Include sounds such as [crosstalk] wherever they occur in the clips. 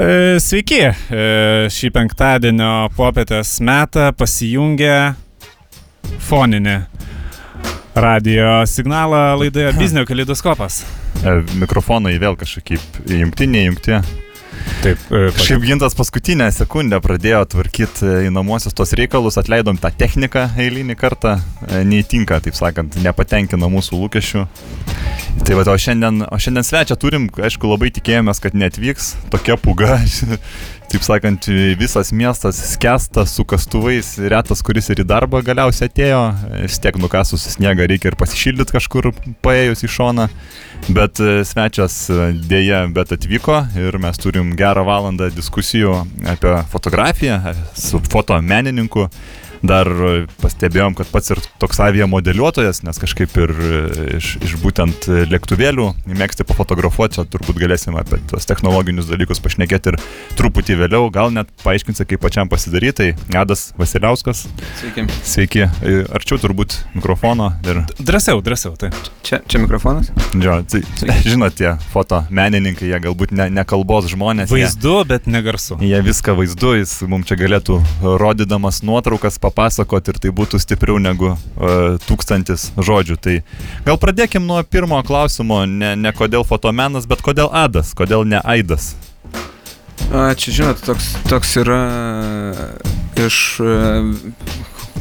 E, Sveiki, E, šį penktadienio popietės metą pasijungė foninį radio signalą laidoje Biznio [laughs] kalidoskopas. E, Mikrofonai vėl kažkaip jungtinė, jungti. Taip, e, Šiaip gintas paskutinę sekundę pradėjo tvarkyti įnamuosius tos reikalus, atleidom tą techniką eilinį kartą, e, neįtinka, taip sakant, nepatenkina mūsų lūkesčių. Tai va, o šiandien, o šiandien svečią turim, aišku, labai tikėjomės, kad netvyks tokia puga. [laughs] Taip sakant, visas miestas skęsta su kastuvais, retas, kuris ir į darbą galiausiai atėjo, vis tiek nukasus sniegą reikia ir pasišildyti kažkur paėjus į šoną. Bet e, svečias e, dėja, bet atvyko ir mes turim gerą valandą diskusijų apie fotografiją e, su fotomenininku. Dar e, pastebėjom, kad pats ir toks avia modeliuotojas, nes kažkaip ir e, iš, iš būtent lėktuvėlių mėgsti pafotografuoti, čia turbūt galėsim apie tos technologinius dalykus pašnekėti ir truputį vėliau, gal net paaiškinsi, kaip pačiam pasidaryti. Tai Adas Vasiliauskas, Sveiki. sveiki, E, arčiau turbūt mikrofono ir Drąsiau, drąsiau, taip. Čia, čia mikrofonas? Jo, tai, žinot, tie foto menininkai, jie galbūt ne, ne kalbos žmonės. jie- Vaizdu, bet negarsu. Jie viską vaizdu, jis mums čia galėtų rodydamas nuotraukas papasakoti ir tai būtų stipriau negu uh, tūkstantis žodžių. Tai gal pradėkim nuo pirmo klausimo, ne, ne kodėl fotomenas, bet kodėl Adas, kodėl ne Aidas. A, čia, žinot, toks, toks yra iš, e,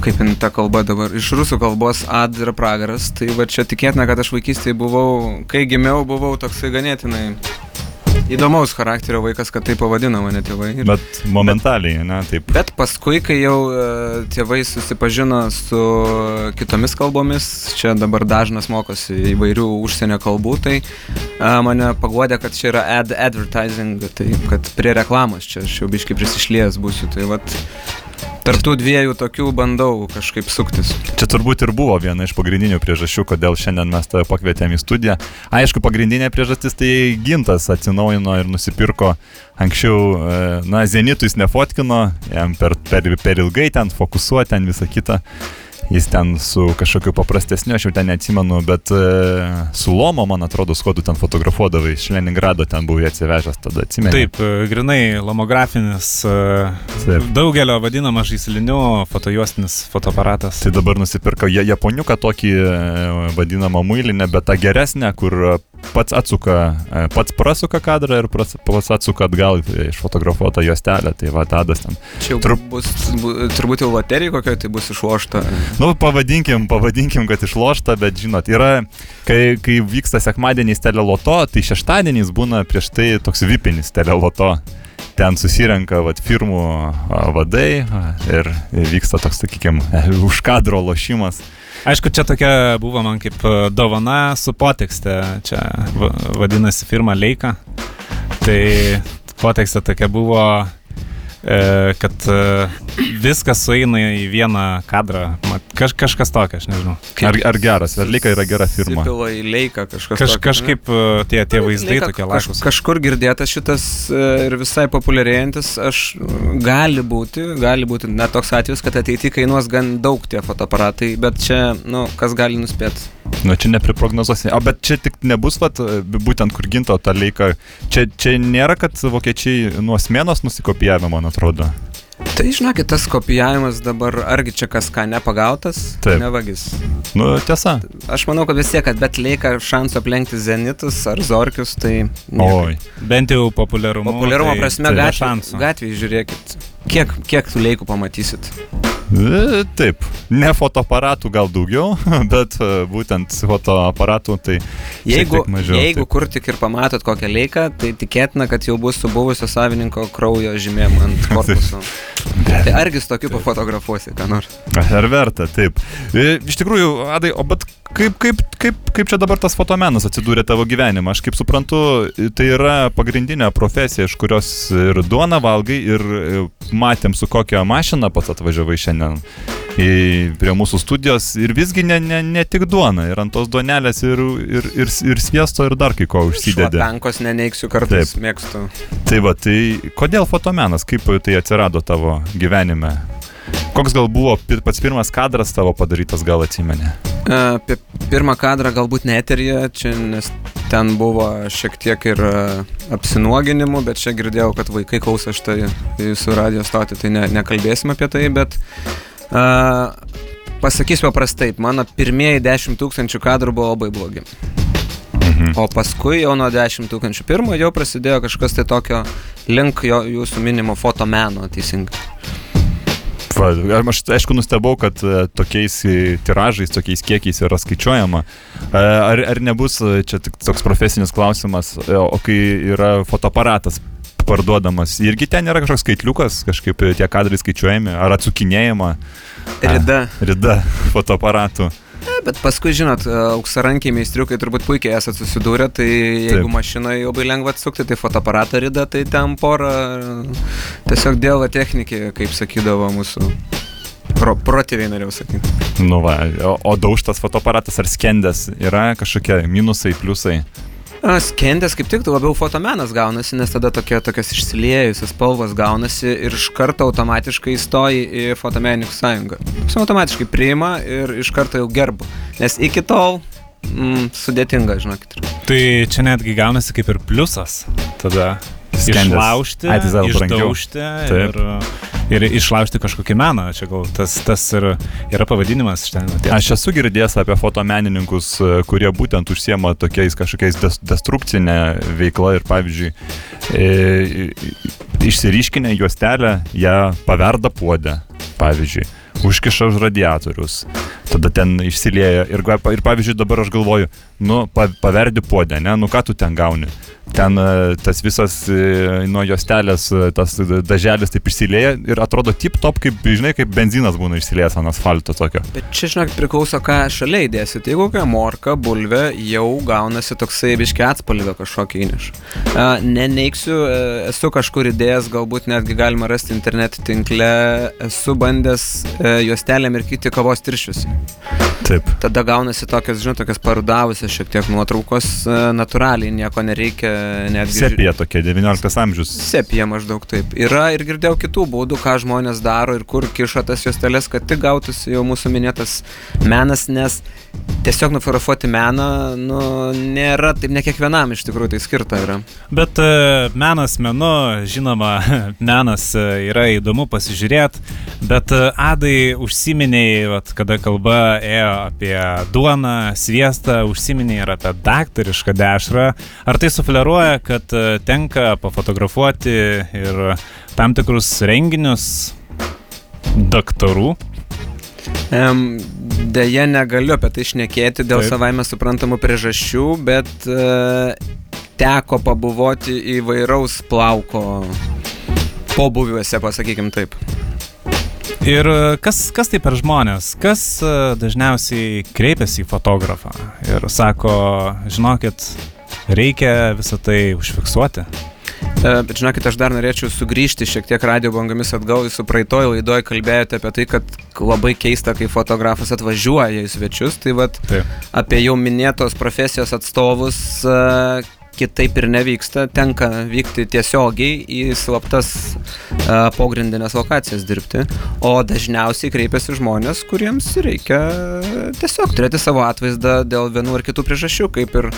kaip jin ta kalba dabar, iš rusų kalbos ad yra pragaras. Tai va čia tikėtina, kad aš vaikystėje buvau, kai gimiau, buvau toksai ganėtinai įdomaus charakterio vaikas, kad tai pavadino mane tėvai. Ir... Bet momentaliai, ne, taip. Bet paskui, kai jau e, tėvai susipažino su kitomis kalbomis, čia dabar dažnas mokosi įvairių užsienio kalbų, tai e, mane paguodė, kad čia yra ad advertising, tai kad prie reklamos čia aš jau biškai prisišlėjęs būsiu. Tai vat tarptų dviejų tokių bandau kažkaip suktis. Čia turbūt ir buvo viena iš pagrindinių priežasčių, kodėl šiandien mes tave pakvietėm į studiją. Aišku, pagrindinė priežastis tai gintas atsinaujino ir nusipirko anksčiau, e, na, Zenitų jis nefotkino, jam per, per, per ilgai ten fokusuoti, ten visą kitą. Jis ten su kažkokiu paprastesniu, aš jau ten neatsimenu, bet e, su Lomo, man atrodo, tu ten fotografuodavai, iš Leningrado ten buvai atsivežęs, tada atsimenu. Taip, e, grinai lomografinis, e, Taip. daugelio vadinamas žaisliniu fotojuostinis fotoaparatas. Tai dabar nusipirko ja- japoniuką tokį e, vadinamą muilinę, bet tą geresnę, kur pats atsuka, e, pats prasuka kadrą ir pras- pats atsuka atgal išfotografuotą juostelę. Tai va, tadas ten. Čia jau Trup- bus, bu, turbūt jau loterija kokia tai bus išlošta. Nu, pavadinkim, pavadinkim, kad išlošta, bet žinot, yra, kai, kai vyksta sekmadieniais teleloto, tai šeštadieniais būna prieš tai toks vipinis teleloto. Ten susirenka vat, firmų vadai ir vyksta toks, sakykime, už kadro lošimas. Aišku, čia tokia buvo man kaip e, dovana su potekste. Čia va- vadinasi firma Leika. Tai potekste tokia buvo, kad e, viskas sueina į vieną kadrą. Kaž, kažkas tokio, aš nežinau. Ar, ar geras, Verlika yra gera firma. Sipila į leiką kažkas. Kaž, tokio, ne? kažkaip e, tie, tie vaizdai Leika tokie lašus. kažkur girdėtas šitas e, ir visai populiarėjantis, aš gali būti, gali būti net toks atvejis, kad ateityje kainuos gan daug tie fotoaparatai, bet čia, nu, kas gali nuspėti. Nu, čia nepriprognozuosi. O bet čia tik nebus, vat, būtent kur ginto tą laiką. Čia, čia nėra, kad vokiečiai nuo smėnos nusikopijavę, man atrodo. Tai žinokit, tas kopijavimas dabar, argi čia kas ką nepagautas, Taip. nevagis. Nu, tiesa. Aš manau, kad vis tiek, kad bet lieka šansų aplenkti Zenitus ar Zorkius, tai... Oi. Bent jau populiarumo. Populiarumo tai, prasme, tai gatvė, gatvėje žiūrėkit. Kiek, kiek tų leikų pamatysit? Taip, ne fotoaparatų gal daugiau, [laughs] bet e, būtent fotoaparatų tai Jeigu, mažiau. jeigu taip. kur tik ir pamatot kokią leiką, tai tikėtina, kad jau bus su buvusio savininko kraujo žymėm ant [laughs] korpuso. Tai argi su tokiu pafotografuosi, ką nors. Ar verta, taip. E, Iš tikrųjų, Adai, o bet kaip, kaip, kaip, kaip čia dabar tas fotomenas atsidūrė tavo gyvenime? Aš kaip suprantu, tai yra pagrindinė profesija, iš kurios ir duona valgai, ir e, matėm su kokia mašina pats atvažiavai šiandien į, prie mūsų studijos. Ir visgi ne, ne, ne tik duona, ir ant tos duonelės, ir, ir, ir, ir sviesto, ir dar kai ko užsidedė. Šlapenkos neneiksiu kartais, Taip. mėgstu. Tai va, tai kodėl fotomenas, kaip tai atsirado tavo gyvenime? Koks gal buvo pats pirmas kadras tavo padarytas, gal atsimeni? E, Apie pirmą kadrą galbūt ne eteryje, čia nes ten buvo šiek tiek ir e, apsinuoginimų, bet čia girdėjau, kad vaikai klauso štai jūsų radio stotį, tai ne, nekalbėsim apie tai, bet uh, pasakysiu paprastai, mano pirmieji 10 tūkstančių kadrų buvo labai blogi. Mhm. O paskui jau nuo 10 tūkstančių pirmo jau prasidėjo kažkas tai tokio link jo, jūsų minimo fotomeno, teisingai. Va, Aš aišku nustebau, kad e, tokiais e, tiražais, tokiais kiekiais yra skaičiuojama. E, Ar, ar nebus čia tik toks profesinis klausimas, o kai yra fotoaparatas parduodamas, irgi ten yra kažkoks skaitliukas, kažkaip tie kadrai skaičiuojami, ar atsukinėjama Rida. rida fotoaparatų. Ne, bet paskui, žinot, e, auksarankiai meistriukai turbūt puikiai esate susidūrę, tai jeigu Taip. mašinoje labai lengva atsukti, tai fotoaparatą rida, tai ten porą tiesiog dėl technikė, kaip sakydavo mūsų pro, protėviai, norėjau sakyti. Nu va, o, o daužtas fotoaparatas ar skendęs yra kažkokie minusai, pliusai. Skendės kaip tik tai labiau fotomenas gaunasi, nes tada tokie, tokios išsiliejusios spalvos gaunasi ir iš karto automatiškai įstoji į fotomenininkų sąjungą. Jis automatiškai priima ir iš karto jau gerbu. Nes iki tol mm, sudėtinga, žinokit. Tai čia netgi gaunasi kaip ir pliusas. Tada išlaužti, Ai, tai išdaužti ir, ir išlaužti kažkokį meną. Čia gal tas, tas ir yra pavadinimas iš ten. atėjęs. Aš esu girdėjęs apie fotomenininkus, kurie būtent užsiema tokiais kažkokiais des, destrukcinė veikla ir pavyzdžiui, e, išsiriškinę juostelę, ją paverda puodę, pavyzdžiui, užkiša už radiatorius, tada ten išsilieja ir, ir pavyzdžiui dabar aš galvoju, nu, pa, paverdi puodę, ne, nu ką tu ten gauni. Ten e, tas visas e, nuo juostelės, e, tas daželis taip išsilieja ir atrodo tip top, kaip, žinai, kaip benzinas būna išsiliejęs ant asfalto tokio. Bet čia, žinok, priklauso, ką šalia įdėsit. Jeigu kokia morka, bulvė, jau gaunasi toksai biški atspalvio kažkokį įnešą. Neneiksiu, esu kažkur įdėjęs, galbūt netgi galima rasti interneto tinkle, esu bandęs juostelę mirkyti kavos tirščius. Taip. Tada gaunasi tokios, žinot, tokias parudavusios šiek tiek nuotraukos, natūraliai, nieko nereikia, netgi... Sepija tokia, 19 amžius. Sepija maždaug taip. Yra ir girdėjau kitų būdų, ką žmonės daro ir kur kiša tas juostelės, kad tik gautųsi jau mūsų minėtas menas, nes tiesiog nufotografuoti meną, nu, nėra, taip ne kiekvienam iš tikrųjų tai skirta yra. Bet e, menas menu, žinoma, [laughs] menas e, yra įdomu pasižiūrėti, bet e, Adai užsiminiai, vat, kada kalba ėjo apie duoną, sviestą, užsiminiai ir apie daktarišką dešrą. Ar tai sufleruoja, kad e, tenka pafotografuoti ir tam tikrus renginius daktarų? Em, Deja, negaliu apie tai šnekėti dėl Taip. savaime suprantamų priežasčių, bet e, teko pabuvoti įvairaus plauko pobuviuose, pasakykim taip. Ir e, kas, kas tai per žmonės? Kas dažniausiai kreipiasi į fotografą ir sako, žinokit, reikia visą tai užfiksuoti? E, Bet žinokit, aš dar norėčiau sugrįžti šiek tiek radio bangomis atgal. Jūsų praeitoj laidoje kalbėjote apie tai, kad labai keista, kai fotografas atvažiuoja į svečius. Tai vad apie jau minėtos profesijos atstovus e, kitaip ir nevyksta. Tenka vykti tiesiogiai į slaptas e, pogrindinės lokacijas dirbti. O dažniausiai kreipiasi žmonės, kuriems reikia tiesiog turėti savo atvaizdą dėl vienų ar kitų priežasčių, kaip ir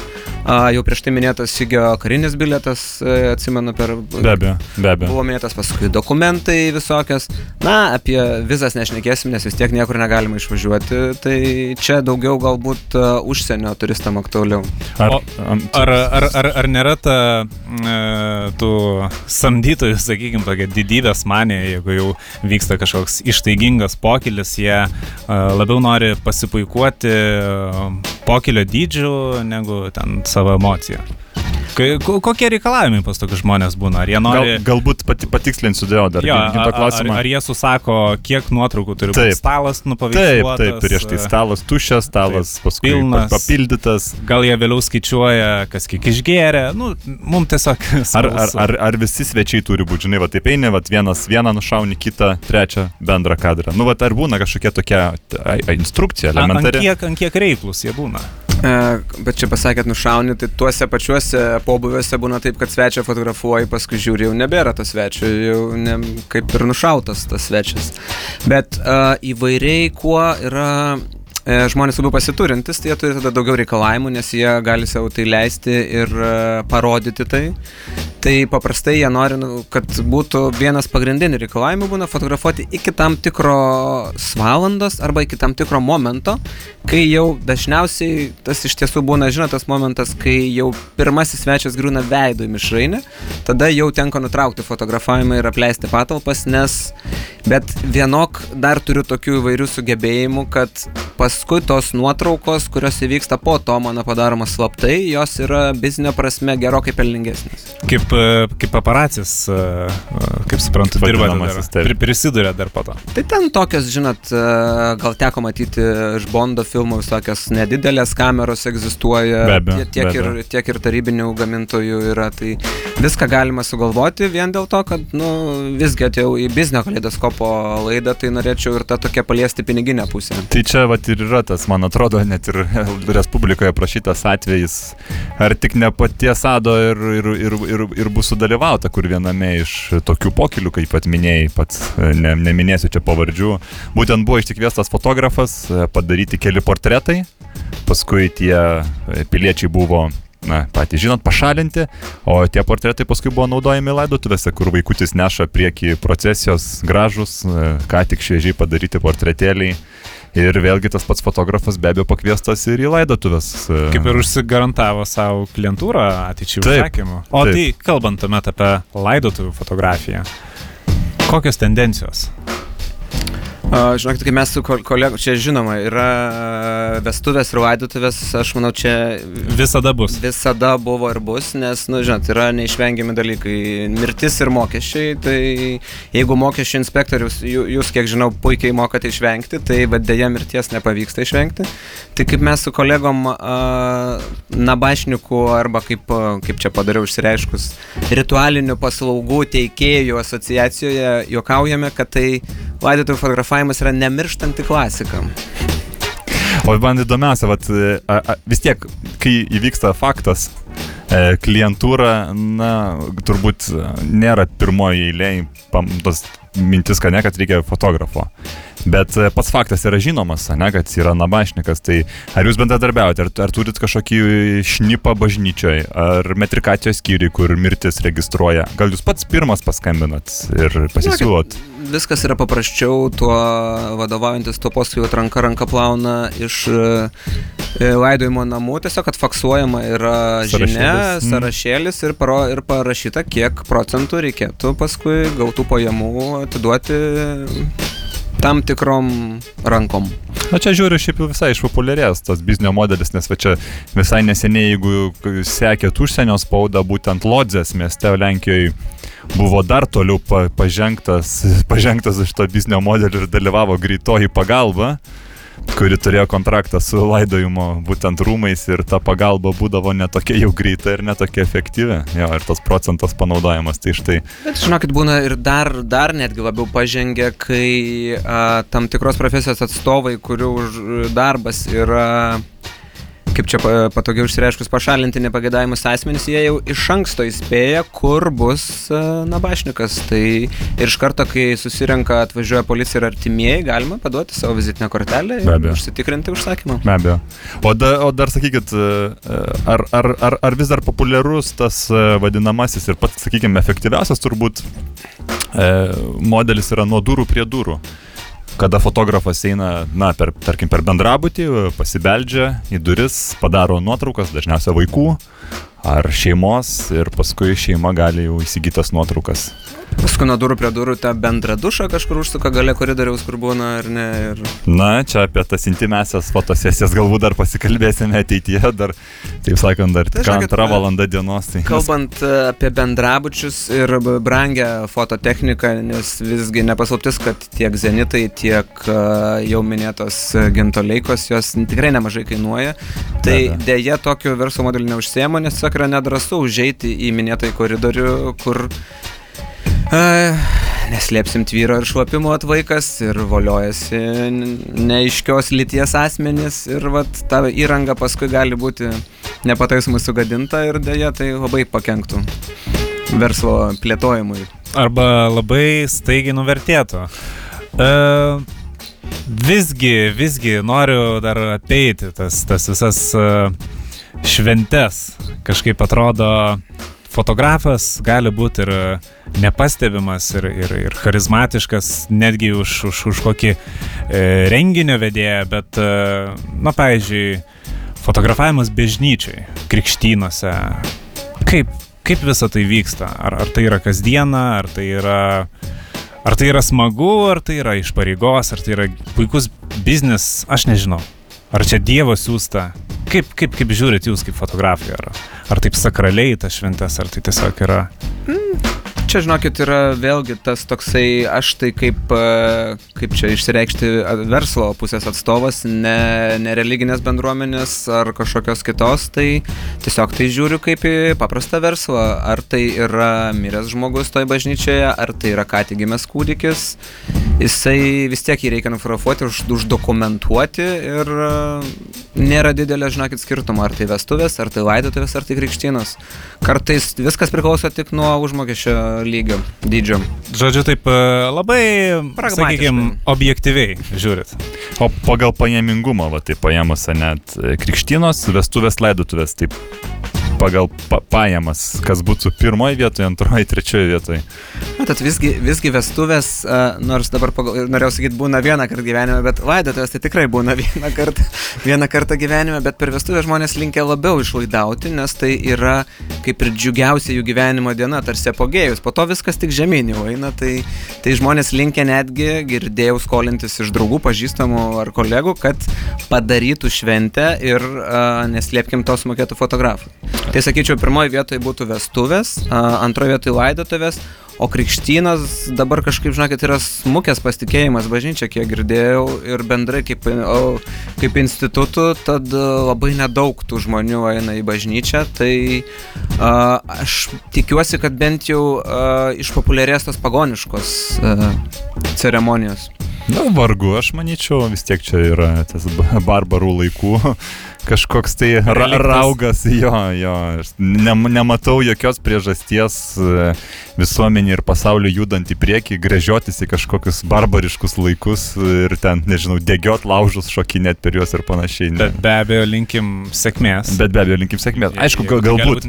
a, jau prieš tai minėtas Sigio karinis biletas, e, atsimenu per... Be abejo, be abejo. Buvo minėtas paskui dokumentai visokios. Na, apie vizas nešnekėsim, nes vis tiek niekur negalima išvažiuoti. Tai čia daugiau galbūt uh, užsienio turistam aktualiau. Ar, O- am- Ar, ar, ar, ar nėra ta e, tų samdytojų, sakykime, tokia didybės manė, jeigu jau vyksta kažkoks ištaigingas pokylis, jie e, labiau nori pasipuikuoti e, pokylio dydžiu negu ten savo emociją. Kokie reikalavimai pas tokius žmonės būna? Ar jie Gal, nori... galbūt pati, patikslinsiu dėl dar Jo, a- a- ar, ar jie susako, kiek nuotraukų turi Taip. būti stalas Taip, nupaveiksluotas? taip, prieš tai e, stalas tuščias, stalas paskui pilnas. pa- papildytas. Gal jie vėliau skaičiuoja, kas kiek išgėrė. Nu, mums tiesiog. [laughs] Ar, ar, ar, ar visi svečiai turi būti, žinai, va taip eini, va vienas vieną nušauni, kitą, trečią bendrą kadrą. Nu, va ar būna kažkokia tokia a, a, instrukcija, A- Ant elementari. kiek, ant kiek reiklus jie būna? E, bet čia pasakėt nušauni, tai tuose pačiuose pobuviuose būna taip, kad svečią fotografuoji, paskui žiūri, jau nebėra to svečio, jau ne, kaip ir nušautas tas svečias. Bet uh, įvairiai kuo yra e, žmonės labiau pasiturintis, tai jie turi tada daugiau reikalavimų, nes jie gali savo tai leisti ir parodyti tai. Tai paprastai jie nori, nu, kad būtų vienas pagrindinių reikalavimų būna fotografuoti iki tam tikros valandos arba iki tam tikro momento, kai jau dažniausiai tas iš tiesų būna, žinot, tas momentas, kai jau pirmasis svečias grūna veido į mišrainę, tada jau tenka nutraukti fotografavimą ir apleisti patalpas, nes bet vienok dar turiu tokių įvairių sugebėjimų, kad paskui tos nuotraukos, kurios įvyksta po to mano padaromos slaptai, jos yra bizinio prasme gerokai pelningesnės. Kaip, e, kaip paparacis, e, e, kaip suprantu, dirba dar, prisiduria dar po to. Tai ten tokios, žinot, gal teko matyti iš Bondo filmų visokios nedidelės kameros egzistuoja, Be abejo, tie- tiek, be abejo. ir, tiek ir tarybinių gamintojų yra, tai viską galima sugalvoti vien dėl to, kad, nu, visgi atėjau į biznio kaleidoskopo laidą, tai norėčiau ir tą tokią paliesti piniginę pusę. Tai čia vat ir yra tas, man atrodo, net ir Respublikoje prašytas atvejis, ar tik ne paties Ado ir, ir, ir, ir, ir bus sudalyvauta, kur viename iš tokių pokelių, kaip pat minėjai, pats e, ne, neminėsiu čia pavardžių, būtent buvo ištikviestas fotografas, e, padaryti keli portretai, paskui tie e, piliečiai buvo na, patys žinot, pašalinti, o tie portretai paskui buvo naudojami laidotuvėse, kur vaikutis neša prieki procesijos gražus, e, ką tik šviežiai padaryti portretėliai. Ir vėlgi tas pats fotografas be abejo pakviestas ir į laidotuvės. e, Kaip ir užsigarantavo savo klientūrą ateičiai Taip, užsakymų. O taip. tai kalbant tuomet apie laidotuvių fotografiją. Kokios tendencijos? Žinokit, kai mes su kolegu, čia žinoma, yra vestuvės ir laidotuvės, aš manau, čia Visada bus. visada buvo ir bus, nes, nu, žinot, yra neišvengiami dalykai. Mirtis ir mokesčiai, tai jeigu mokesčių inspektorius, jū- jūs, kiek žinau, puikiai mokate išvengti, tai vadėja mirties nepavyksta išvengti. Tai kaip mes su kolegom Nabašniku arba kaip, kaip čia padariau išsireiškus, ritualinių paslaugų teikėjų asociacijoje juokaujame, kad tai laidotuvių fotografavimas yra nemirštanti klasika. O man įdomiausia, vat, e, a, a, vis tiek, kai įvyksta faktas, e, klientūra, na, turbūt e, nėra pirmoji eilė, tas mintis, kad ne, kad reikia fotografo. Bet e, pats faktas yra žinomas, ne, kad yra nabašnikas. Tai ar jūs bendradarbiaujate, ar, ar turit kažkokį šnipą bažnyčioje, ar metrikacijos skyriui, kur mirtis registruoja? Gal jūs pats pirmas paskambinat ir pasisiūlot? Viskas yra paprasčiau, tuo vadovaujantis tuo postu jau ranka plauna iš e, laidojimo namų, tiesiog kad faksuojama yra žinia, Sąrašėlis. Mm. sąrašėlis ir, paro, ir parašyta, kiek procentų reikėtų paskui gautų pajamų atiduoti tam tikrom rankom. Na čia žiūriu, šiaip jau visai išpopuliarės tas biznio modelis, nes va čia visai neseniai, jeigu sekėt užsienio spaudą, būtent Lodzės mieste Lenkijoje buvo dar toliau pa, pažengtas, pažengtas iš to biznio modelio ir dalyvavo greitoji pagalba kuri turėjo kontraktą su laidojimo būtent rūmais ir ta pagalba būdavo netokia jau greita ir netokia efektyvi. Jo, ir tas procentas panaudojimas, tai štai. Bet žinokit, būna ir dar, dar netgi labiau pažengę, kai a, tam tikros profesijos atstovai, kurių darbas yra, kaip čia pa- patogiau išsireiškus, pašalinti nepagėdavimus asmenys, jie jau iš anksto įspėja, kur bus a, nabašnikas. Tai ir iš karto, kai susirenka, atvažiuoja policija ir artimieji, galima paduoti savo vizitinę kortelę ir užsitikrinti užsakymą. Be abejo. O, da, o dar sakykit, e, ar, ar, ar, ar vis dar populiarus tas e, vadinamasis ir pats, sakykime, efektyviausias turbūt e, modelis yra nuo durų prie durų. Kada fotografas eina, na, per, tarkim, per bendrabutį, pasibeldžia į duris, padaro nuotraukas, dažniausiai vaikų ar šeimos ir paskui šeima gali jau įsigyti tas nuotraukas. Paskui nuo durų prie durų tą bendrą dušą kažkur užsuka gale koridoriaus, kur būna ar ne. Ir... Na, čia apie tas intimesias fotosesijas galbūt dar pasikalbėsime ateityje, dar, taip sakant, dar Tai tik e, valanda dienos. Tai Kalbant e, apie bendrabučius ir b- brangią fototechniką, nes visgi nepaslaptis, kad tiek zenitai, tiek e, jau minėtos gintoleikos, jos tikrai nemažai kainuoja. Tai Be abejo. dėja tokiu verslo modeliu neužsiema, nes tiesiog yra nedrasu užeiti į minėtąjį koridorių, kur e, Neslėpsim tvyro ir šlapimo atvaikas ir voliojasi neaiškios lyties asmenys ir vat ta įranga paskui gali būti nepataisomai sugadinta ir dėja tai labai pakenktų verslo plėtojimui. Arba labai staigiai nuvertėtų. E, visgi, visgi noriu dar apeiti tas, tas visas uh, šventes. Kažkaip atrodo, fotografas gali būti ir nepastebimas, ir, ir, ir charizmatiškas, netgi už, už, už kokį e, renginio vedėją, bet, e, na, pavyzdžiui, fotografavimas bežnyčiai, krikštynose. Kaip, kaip visa tai vyksta? Ar, ar tai yra kasdiena, ar tai yra... Ar tai yra smagu, ar tai yra iš pareigos, ar tai yra puikus biznis, aš nežinau. Ar čia Dievo siūsta? Kaip, kaip, kaip žiūrit jūs kaip fotografija? Ar, ar taip sakraliai tas šventes, ar tai tiesiog yra... Mm, čia, žinokit, yra vėlgi tas toksai, aš tai kaip, e, kaip čia išsireikšti verslo pusės atstovas, ne, ne religinės bendruomenės ar kažkokios kitos, tai tiesiog tai žiūriu kaip į paprastą verslą. Ar tai yra miręs žmogus toj bažnyčioje, ar tai yra ką tik gimęs kūdikis, jisai vis tiek jį reikia nufotografuoti, už, uždokumentuoti ir e, nėra didelio, žinokit, skirtumo, ar tai vestuvės, ar tai laidotuvės, ar tai krikštynas. Kartais viskas priklauso tik nuo užmokesčio lygio, dydžio. Žodžiu, taip e, labai, sakykime, objektyviai žiūrit. O pagal paėmingumą, va, tai paėmus net e, krikštynos, vestuvės, laidotuvės, taip pagal pa pajamas, kas būtų pirmoje vietoje, antroje, trečioje vietoje. Matot, visgi, visgi vestuvės, nors dabar pagal, norėjau sakyti, būna vieną kartą gyvenime, bet laidotuvės tai tikrai būna vieną kartą, vieną kartą gyvenime, bet per vestuvę žmonės linkia labiau išlaidauti, nes tai yra kaip ir džiugiausia jų gyvenimo diena, tarsi apogėjus, po to viskas tik žemyn jau eina, tai, tai žmonės linkia netgi, girdėjau skolintis iš draugų, pažįstamų ar kolegų, kad padarytų šventę ir uh, neslėpkim to sumokėtų fotografų. Tai sakyčiau, pirmoji vietoje būtų vestuvės, antroji vietoje laidotuvės, o krikštynas dabar kažkaip, žinokit, yra smukęs pasitikėjimas bažnyčia, kiek girdėjau, ir bendrai kaip, kaip institutų, tad labai nedaug tų žmonių eina į bažnyčią, tai a, aš tikiuosi, kad bent jau a, išpopuliarės tos pagoniškos a, ceremonijos. Na, vargu, aš manyčiau, vis tiek čia yra tas barbarų laikų kažkoks tai ra raugas, jo, jo. Ne, nematau jokios priežasties e, visuomenį ir pasaulį judant į priekį, grežiotis į kažkokius barbariškus laikus ir ten, nežinau, degiot laužus, šokinėt per juos ir panašiai. Bet be abejo linkim sėkmės. Bet be abejo linkim sėkmės. Aišku, gal, galbūt,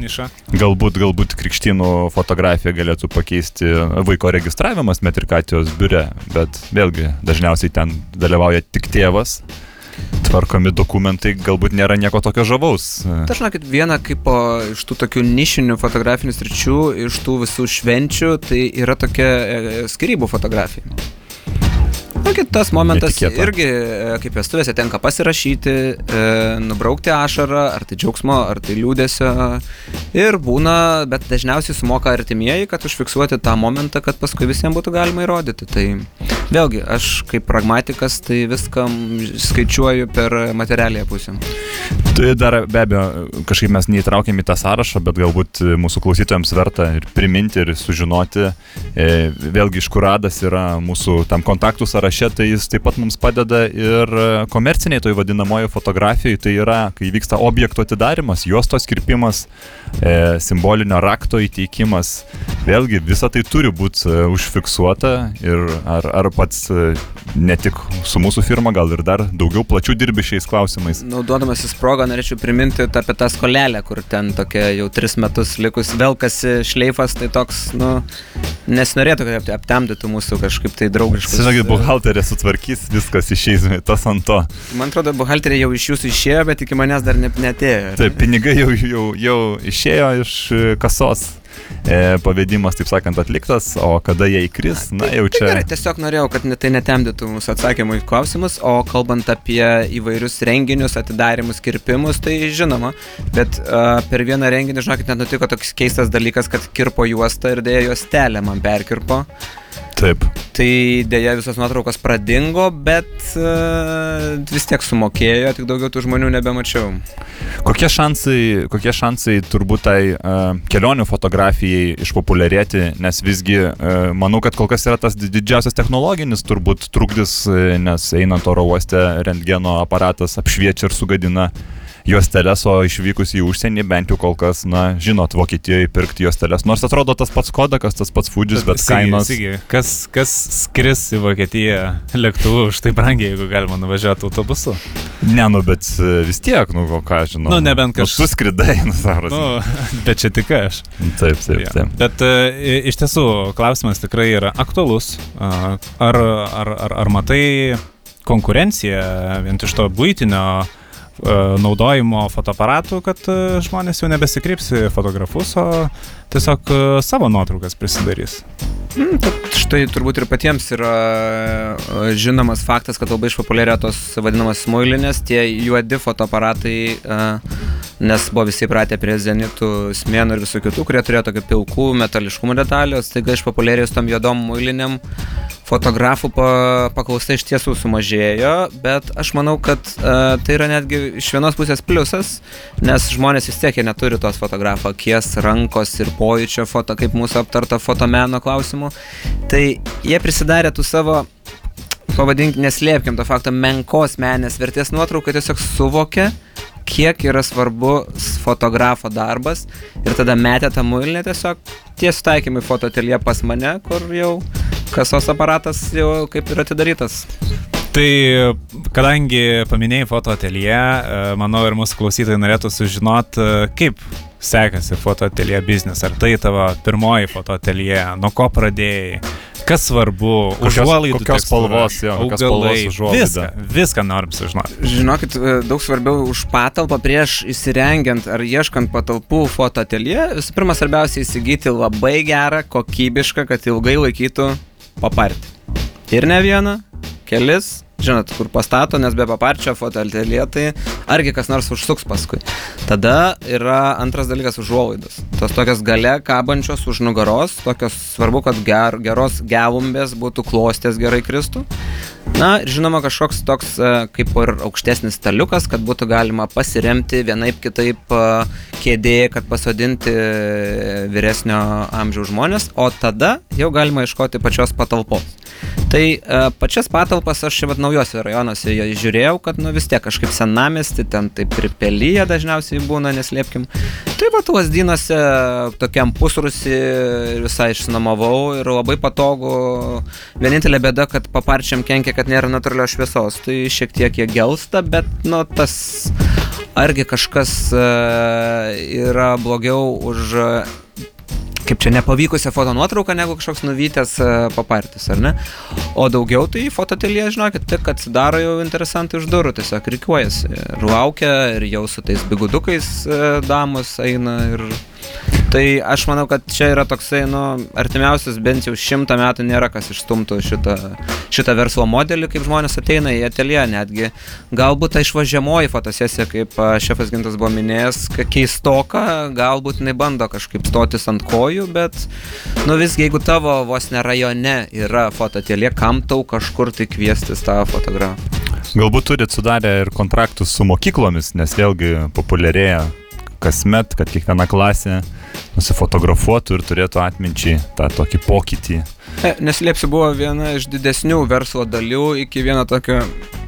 galbūt, galbūt krikštynų fotografija galėtų pakeisti vaiko registravimas metrikatijos biure, bet vėlgi dažniausiai ten dalyvauja tik tėvas tvarkomi dokumentai galbūt nėra nieko tokio žavaus. Tai žinokit, viena kaip po, iš tų tokių nišinių fotografinių sričių, iš tų visų švenčių, tai yra tokia e, skirybų fotografija. Na, kitas momentas Netikėta. irgi, e, kaip vestuvėse, tenka pasirašyti, e, nubraukti ašarą, ar tai džiaugsmo, ar tai liūdėsio. Ir būna, bet dažniausiai sumoka artimieji, kad užfiksuoti tą momentą, kad paskui visiems būtų galima įrodyti. Tai vėlgi, aš kaip pragmatikas, tai viską skaičiuoju per materialiją pusę. Tai dar be abejo, kažkaip mes neįtraukėm į tą sąrašą, bet galbūt mūsų klausytojams verta ir priminti ir sužinoti, e, vėlgi iš kur radas yra mūsų tam kontaktų sąraše, tai jis taip pat mums padeda ir komerciniai toj vadinamojo fotografijoje, tai yra, kai vyksta objekto atidarimas, juostos kirpimas, e, simbolinio rakto įteikimas. Vėlgi, visa tai turi būti e, užfiksuota ir ar, ar pats e, ne tik su mūsų firma, gal ir dar daugiau plačių dirbi šiais klausimais. Naudodamasis progą, norėčiau priminti apie tą skolelę, kur ten tokia jau tris metus likus velkasi šleifas, tai toks, nu, nesinorėtų, kad aptemdytų mūsų kažkaip tai draugiškai. Žinokit, buhalterė sutvarkys, viskas išeis tas ant to. Man atrodo, buhalterė jau iš jūsų išėjo, bet iki manęs dar ne, netėjo. Taip, pinigai jau, jau, jau išėjo iš e, kasos. E, pavedimas, taip sakant, atliktas, o kada jie įkris, na jau čia. Tai gerai, tiesiog norėjau, kad tai netemdytų mūsų atsakymų į klausimus, o kalbant apie įvairius renginius, atidarimus, kirpimus, tai žinoma, bet uh, per vieną renginį, žinokit, net nutiko toks keistas dalykas, kad kirpo juostą ir dėjo juostelę man perkirpo. Taip. Tai dėja visos nuotraukos pradingo, bet uh, vis tiek sumokėjo, tik daugiau tų žmonių nebemačiau. Kokie šansai, kokie šansai turbūt tai uh, kelionių fotografijai išpopuliarėti, nes visgi uh, manau, kad kol kas yra tas didžiausias technologinis turbūt trukdis, nes einant oro uoste rentgeno aparatas apšviečia ir sugadina juosteles, o išvykus į užsienį bent jau kol kas, na, žinot, Vokietijoje pirkti juosteles. Nors atrodo tas pats kodakas, tas pats fudžis, bet Sigi, kainos. Sigi, kas, kas skris į Vokietiją lėktuvu už tai brangiai, jeigu galima nuvažiuoti autobusu? Ne, nu, bet e, vis tiek, nu, ką žinau. Nu, nebent kaž- Nu, tu skridai, nu, Zaras. Nu, [laughs] bet čia tik aš. Taip, taip, Jo. taip. Bet e, iš tiesų klausimas tikrai yra aktualus. Ar, ar, ar, ar matai konkurenciją vien iš to būtinio naudojimo fotoaparatų, kad e, žmonės jau nebesikreips į fotografus, o tiesiog e, savo nuotraukas prisidarys. Mm, štai turbūt ir patiems yra e, žinomas faktas, kad labai išpopuliarėjo tos vadinamas smuilinės, tie juodi fotoaparatai, e, nes buvo visi pratę prie zenitų, smėnų ir visų kitų, kurie turėjo tokį pilkų metališkumų detalį, o staiga išpopuliarėjus tom juodom muiliniam, fotografų pa, paklausa iš tiesų sumažėjo, bet aš manau, kad uh, tai yra netgi iš vienos pusės pliusas, nes žmonės vis tiek neturi tos fotografo akies, rankos ir pojūčio foto, kaip mūsų aptarta fotomeno klausimų. Tai jie prisidarė tų savo pavadink, neslėpkim to fakto, menkos menės vertės nuotrauką tiesiog suvokė, kiek yra svarbu fotografo darbas ir tada metė tą muilinę tiesiog tiesiai taikymai fotoatelie pas mane, kur jau kasos aparatas jau kaip ir atidarytas. Tai kadangi paminėjai fotoatelje, manau ir mūsų klausytojai norėtų sužinoti, kaip sekasi fotoatelje biznis. Ar tai tavo pirmoji fotoatelje, nuo ko pradėjai, kas svarbu, užuolaidų kokios tekstūra, spalvos, jo, kokios augalai, spalvos užuolaida. viską, viską norim sužinoti. Žinokit, e, daug svarbiau už patalpą prieš įsirengiant ar ieškant patalpų fotoatelje. Visų pirma, svarbiausia įsigyti labai gerą, kokybišką, kad ilgai laikytų papartį. Ir ne vieną, kelis, žinot, kur pastato, nes be paparčio fotoatelje tai argi kas nors užsuks paskui. Tada yra antras dalykas užuolaidos. Tos tokios gale kabančios už nugaros, tokios svarbu, kad ger, geros gelumbės būtų klostės gerai kristų. Na, ir žinoma, kažkoks toks e, kaip ir aukštesnis staliukas, kad būtų galima pasiremti vienaip kitaip e, kėdėje, kad pasodinti e, vyresnio amžiaus žmonės, o tada jau galima ieškoti pačios patalpos. Tai pačias patalpas aš čia naujose rajonuose jo žiūrėjau, kad nu vis tiek kažkaip senamesti, ten taip ir pelyje dažniausiai būna, neslėpkim. Tai va lasdynuose tokiam pusrusi visai išsinomavau ir labai patogu. Vienintelė bėda, kad paparčiam kenkia, kad nėra natūralios šviesos. Tai šiek tiek jie gelsta, bet nu tas argi kažkas e, yra blogiau už e, kaip čia nepavykusią foto nuotrauką, negu kažkoks nuvytęs e, papartis, ar ne? O daugiau tai fototelė, žinokit, tik atsidaro jau interesantai už durų, tiesiog reikiuojasi ir laukia ir jau su tais bigudukais damos eina ir... Tai aš manau, kad čia yra toksai, nu, artimiausias bent jau šimtą metų nėra kas išstumtų šitą, šitą verslo modelį, kaip žmonės ateina į atelję netgi. Galbūt ta išvažiamoji fotosesija, kaip šefas Gintas buvo minėjęs, ka- keistoka, galbūt jinai bando kažkaip stotis ant kojų, bet, nu visgi, jeigu tavo vos ne rajone yra fototelė, kam tau kažkur tai kviestis tą fotografą? Galbūt turit sudarę ir kontraktus su mokyklomis, nes vėlgi populiarėja kasmet, kad kiekviena klasė nusifotografuotų ir turėtų atminčiai tą tokį pokytį. E, Neslėpsiu, buvo viena iš didesnių verslo dalių iki vieno tokio,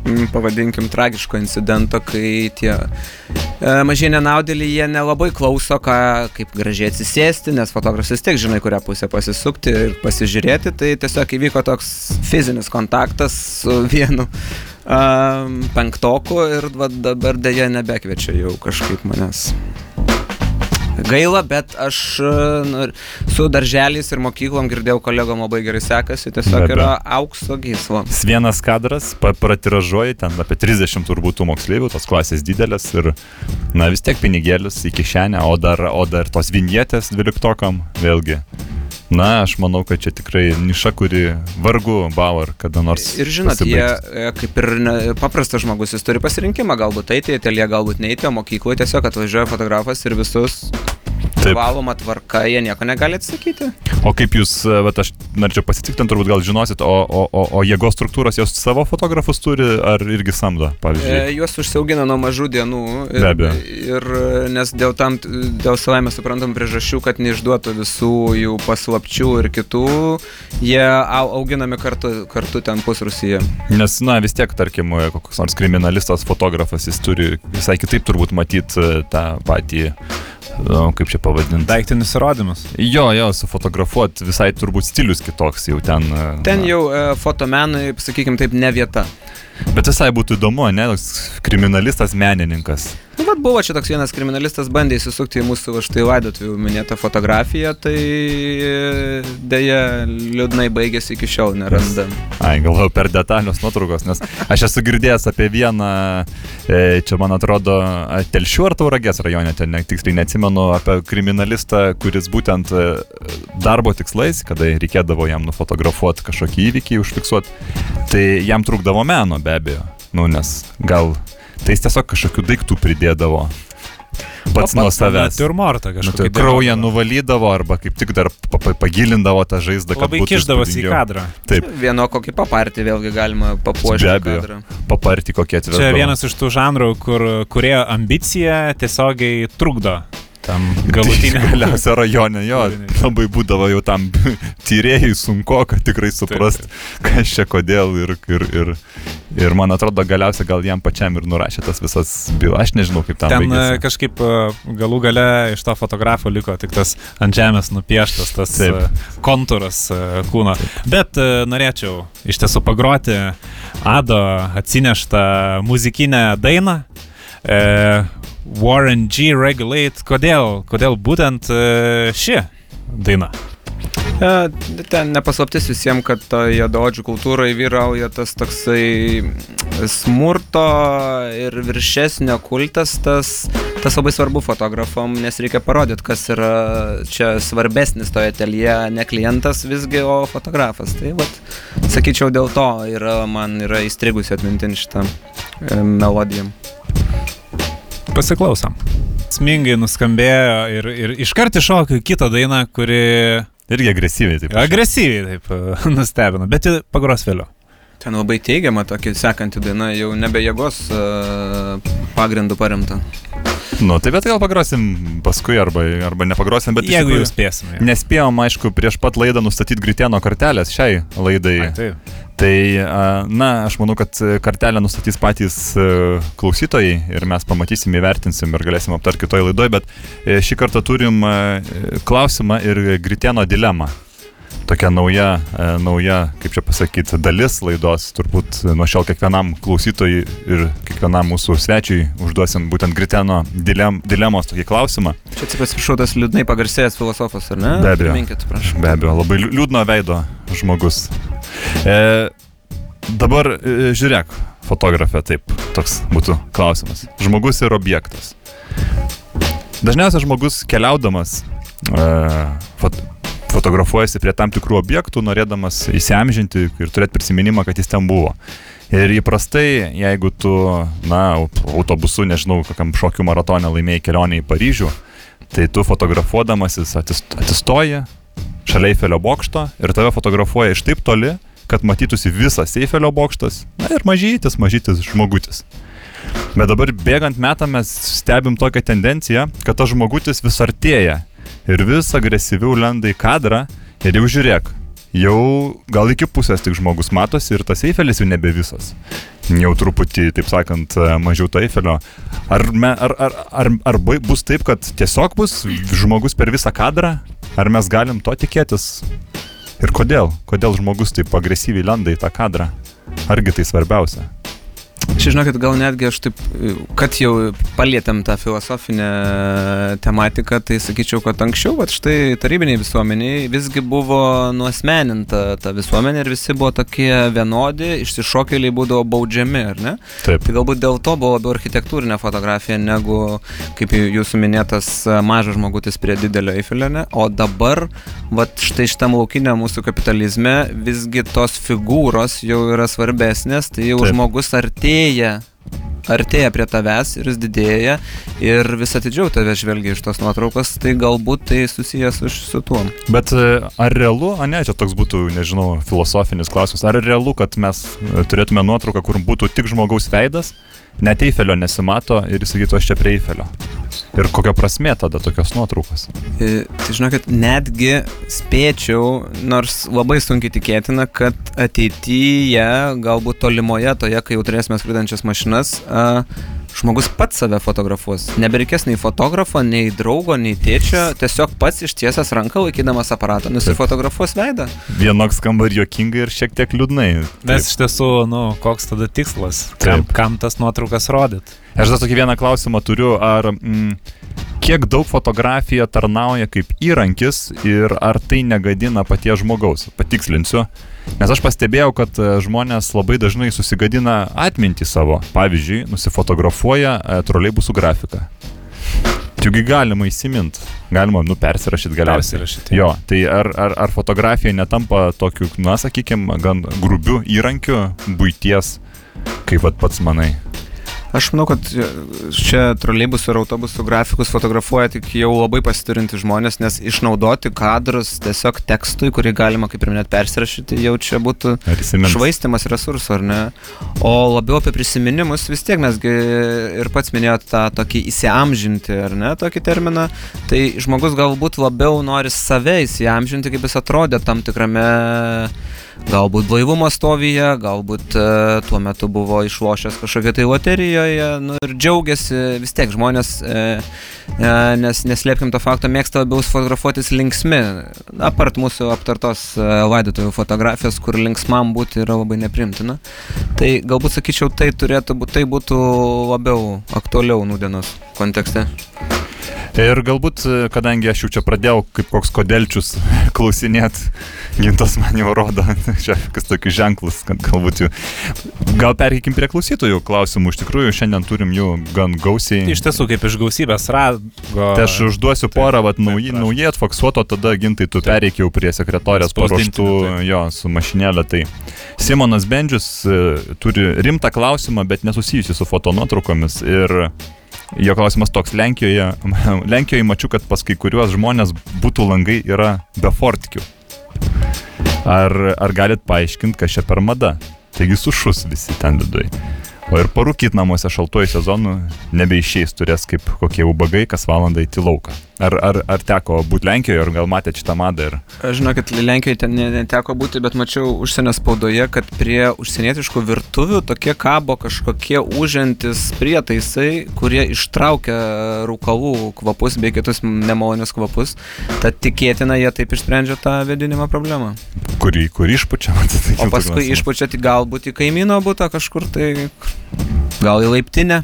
mm, pavadinkim, tragiško incidento, kai tie e, mažie nenaudėliai, jie nelabai klauso, ką, kaip gražiai atsisėsti, nes fotografas vis tiek žinai, kurią pusę pasisukti ir pasižiūrėti, tai tiesiog įvyko toks fizinis kontaktas su vienu um, penktoku ir va, dabar dėja nebekviečia jau kažkaip manęs. Gaila, bet aš e, nu, su darželiais ir mokyklom girdėjau kolegom labai gerai sekasi, tiesiog Be yra aukso gyslo. Vienas kadras, pratiražuoji ten apie 30 turbūt tų moksleivių, tos klasės didelės ir, na vis tiek pinigėlis į kišenę, o dar, o dar tos vinietės dvyliktokam, vėlgi. Na, aš manau, kad čia tikrai niša, kuri vargu bau ar kada nors. Ir žinot, jie pasibaigs. e, kaip ir ne, paprastas žmogus, jis turi pasirinkimą, galbūt eiti į atelję, galbūt neiti, o mokykloje tiesiog atvažiuoja fotografas ir visus privaloma tvarka, jie nieko negali atsakyti. O kaip jūs, e, bet aš norėčiau pasitikrinti, turbūt gal žinosit, o, o, o, o jėgos struktūros jos savo fotografus turi ar irgi samdo, E, pavyzdžiui? juos užsiaugina nuo mažų dienų. Ir, Be abejo. Ir e, nes dėl, tam, dėl savame suprantam priežasčių, kad neišduotų visų jų paslapčių ir kitų, jie au, auginami kartu, kartu ten pusrusyje. Nes, na, vis tiek, tarkim, e, koks nors kriminalistas, fotografas, jis turi visai kitaip turbūt matyti tą patį, nu, kaip čia pavadinti. Daiktinis įrodymas. Jo, jo, sufotografuoti visai turbūt stilius kitoks jau ten. e, Ten na. jau e, fotomenui, sakykime taip, ne vieta. Bet visai būtų įdomu, ne, toks kriminalistas, menininkas. Nu, vat buvo čia toks vienas kriminalistas, bandė įsisukti į mūsų štai laidotuvių minėtą fotografiją, tai dėja liūdnai baigėsi iki šiol, nerandam. Ai, galvoju per detalios nuotraukos, nes aš esu girdėjęs apie vieną, e, čia man atrodo, Telšių ar Tauragės rajone, ten tiksliai neatsimenu, apie kriminalistą, kuris būtent e, darbo tikslais, kada reikėdavo jam nufotografuoti kažkokį įvykį, užfiksuoti, tai jam trukdavo meno be abejo. Nu, nes gal tai jis tiesiog kažkokių daiktų pridėdavo. Pats nuo savęs. Turmortą Nu, kažkokį. tai kraują nuvalydavo arba kaip tik dar pa- pa- pagilindavo tą žaizdą. kad Labai būtų kišdavosi į kadrą. Taip, Vieno kokį papartį vėlgi galima papuošti. Be abejo. kadrą. paparti kokie atveju. Čia vienas iš tų žanrų, kur kurėjo ambicija tiesiogiai trukdo tam galutiniam. Galiausia rajone, jo, labai būdavo jau tam [laughs] tyrėjai sunku, kad tikrai suprast, kas čia kodėl ir, ir, ir, ir man atrodo galiausiai gal jam pačiam ir nurašė tas visas bylas, aš nežinau kaip tam Ten e, baigėsi. kažkaip e, galų gale iš to fotografo liko tik tas ant žemės nupieštas tas Taip. e, kontūras e, kūno. Bet e, norėčiau iš tiesų pagroti Ado atsineštą muzikinę dainą. E, Warren G. Regulate. Kodėl, kodėl būtent e, ši daina? E, Ten nepaslaptis visiems, kad toje juodaodžių kultūroje vyrauja tas toksai smurto ir viršesnio kultas, tas, tas labai svarbu fotografam, nes reikia parodyti, kas yra čia svarbesnis toje telyje, ne klientas visgi, o fotografas. Tai vat, sakyčiau, dėl to yra, man yra įstrigusi atmintin šitą e, melodiją. Pasiklausom. Smingai nuskambėjo ir, ir iškart iššokiu kitą dainą, kuri Irgi agresyviai taip. agresyviai taip e, [laughs] nustebino, bet pagros vėliau. Ten labai teigiama tokia sekanti daina, jau nebe jėgos uh, pagrindų paremta. Nu, tai bet gal pagrosim paskui arba, arba nepagrosim, bet Jeigu tikrųjų jau spėsime. Nespėjom, aišku, prieš pat laidą nustatyti Gritėno kortelės šiai laidai. Ai, taip. Tai, na, aš manau, kad kartelę nustatys patys e, klausytojai ir mes pamatysim, įvertinsim ir galėsim aptarti kitoj laidoje, bet e, šį kartą turim e, klausimą ir Gritėno dilemą. Tokia nauja, nauja, kaip čia pasakyti, dalis laidos. Turbūt nuo šiol kiekvienam klausytojui ir kiekvienam mūsų svečiui užduosim būtent Gritėno dilem, dilemos tokį klausimą. Čia atsiprašau, tas liūdnai pagarsėjęs filosofas, ar ne? Be abejo. Minkit, prašau. Be abejo, labai liū- liūdno veido žmogus. E, dabar e, žiūrėk, fotografė, taip, toks būtų klausimas. Žmogus ir objektas. Dažniausiai žmogus keliaudamas e, fot, fotografuojasi prie tam tikrų objektų, norėdamas įsiamžinti ir turėti prisiminimą, kad jis ten buvo. Ir įprastai, jeigu tu, na, aut- autobusu, nežinau, kokiam šokių maratone laimėjai kelionę į Paryžių, tai tu fotografuodamasis atsistoji šalia Eifelio bokšto ir tave fotografuoja iš taip toli, kad matytųsi visas Eifelio bokštas, na ir mažytis, mažytis žmogutis. Bet dabar bėgant metam mes stebim tokią tendenciją, kad tas žmogutis vis artėja ir vis agresyviau lenda į kadrą ir jau žiūrėk, jau gal iki pusės tik žmogus matosi ir tas Eifelis jau nebe visas. Jau truputį, taip sakant, mažiau to Eifelio. Ar, me, ar, ar, ar, ar bus taip, kad tiesiog bus žmogus per visą kadrą? Ar mes galim to tikėtis? Ir kodėl? Kodėl žmogus taip agresyviai lenda į tą kadrą? Argi tai svarbiausia? Čia žinokit, gal netgi aš taip, kad jau palėtėm tą filosofinę tematiką, tai sakyčiau, kad anksčiau, va štai tarybiniai visuomeniai visgi buvo nuosmeninta ta visuomenė ir visi buvo tokie vienodi, išsišokėliai būdavo baudžiami, ar ne? Taip. Tai galbūt dėl to buvo labiau architektūrinė fotografija negu, kaip jūsų minėtas, mažas žmogutis prie didelio Eifelio, ne? O dabar, va štai šitam laukiniam mūsų kapitalizme, visgi tos figūros jau yra svarbesnės, tai jau. Taip. žmogus artėja artėja prie tavęs ir jis didėja ir vis atidžiau tave žvelgia iš tos nuotraukos, tai galbūt tai susijęs su, su tuo. Bet e, ar realu, a ne, čia toks būtų, nežinau, filosofinis klausimas, ar realu, kad mes e, turėtume nuotrauką, kur būtų tik žmogaus veidas, net Eifelio nesimato ir jis sakytų, aš čia prie Eifelio. Ir kokia prasme tada tokios nuotraukos? E, Tai žinokit, netgi spėčiau, nors labai sunkiai tikėtina, kad ateityje, galbūt tolimoje, toje, kai jau turėsime skridančias mašinas, a, žmogus pats save fotografuos. Nebereikės nei fotografo, nei draugo, nei tėčio, tiesiog pats ištiesęs ranką laikydamas aparatą nusifotografuos veidą. Vienoks skamba ir juokingai ir šiek tiek liūdnai. Nes iš tiesų, nu, koks tada tikslas? Taip. Kam, kam tas nuotraukas rodyt? Aš dar tokį vieną klausimą turiu, ar mm, kiek daug fotografija tarnauja kaip įrankis ir ar tai negadina paties žmogaus? Patikslinsiu. Nes aš pastebėjau, kad e, žmonės labai dažnai susigadina atmintį savo. Pavyzdžiui, nusifotografuoja e, troleibusų grafiką. Čiagi galima įsiminti, galima, nu, persirašyti galiausiai. Persirašyti. Jo, tai ar, ar, ar fotografija netampa tokiu, na, sakykime, gan grubiu įrankiu būties, kaip vat pats manai? Aš manau, kad čia troleibusų ir autobusų grafikus fotografuoja tik jau labai pasiturinti žmonės, nes išnaudoti kadrus tiesiog tekstui, kurį galima, kaip ir net persirašyti, jau čia būtų Ar įsimins? švaistimas resursų, ar ne? O labiau apie prisiminimus vis tiek mesgi ir pats minėjot tą tokį įsiamžinti, ar ne, tokį terminą. Tai žmogus galbūt labiau nori save įsiamžinti, kaip jis atrodė tam tikrame galbūt blaivumo stovyje, galbūt e, tuo metu buvo išlošęs kažkokią tai loterijoje nu, ir džiaugiasi vis tiek žmonės, e, e, nes neslėpkim to fakto, mėgsta labiau fotografuotis linksmi, apart mūsų aptartos laidotuvų fotografijos, kur linksmam būti yra labai neprimtina. Tai galbūt sakyčiau, tai turėtų būti, tai būtų labiau aktualiau nudienos kontekste. Ir galbūt, e, kadangi aš jau čia pradėjau kaip koks kodelčius [laughs] klausinėt, gintas man jau rodo, [laughs] čia kas tokius ženklus, kad galbūt jų... Gal perkykim prie klausytojų klausimų, iš tikrųjų šiandien turim jų gan gausiai. Iš tiesų, kaip iš gausybės rago. Tai aš užduosiu Taip, porą, naujai, prašom. naujai atfaksuoto, tada gintai tu pereik jau prie sekretorės paruoštų, jo, su mašinėlė. Tai Simonas Bendžius e, turi rimtą klausimą, bet nesusijusi su fotonuotraukomis. Ir jo klausimas toks, Lenkijoje, [laughs] Lenkijoje mačiau, kad pas kai kuriuos žmonės būtų langai yra be fortkių. Ar, ar galit paaiškinti, kas čia per mada? Taigi sušus visi ten viduje. O ir parūkyt namuose šaltuoju sezonu nebeišeis, turės kaip kokie ubagai kas valandą į lauką. Ar, ar, ar teko būti Lenkijoje, ar gal matėte šitą madą? Ir... Aš žinau, kad Lenkijoje ten ne- neteko būti, bet mačiau užsienio spaudoje, kad prie užsienietiškų virtuvių tokie kabo kažkokie užantis prietaisai, kurie ištraukia rūkalų kvapus bei kitus nemalonius kvapus. Tad tikėtina, jie taip išsprendžia tą vėdinimo problemą. Kurį, kur išpučia, matai. [laughs] O paskui išpučia tik galbūt į kaimyno būtą kažkur tai, gal į laiptinę.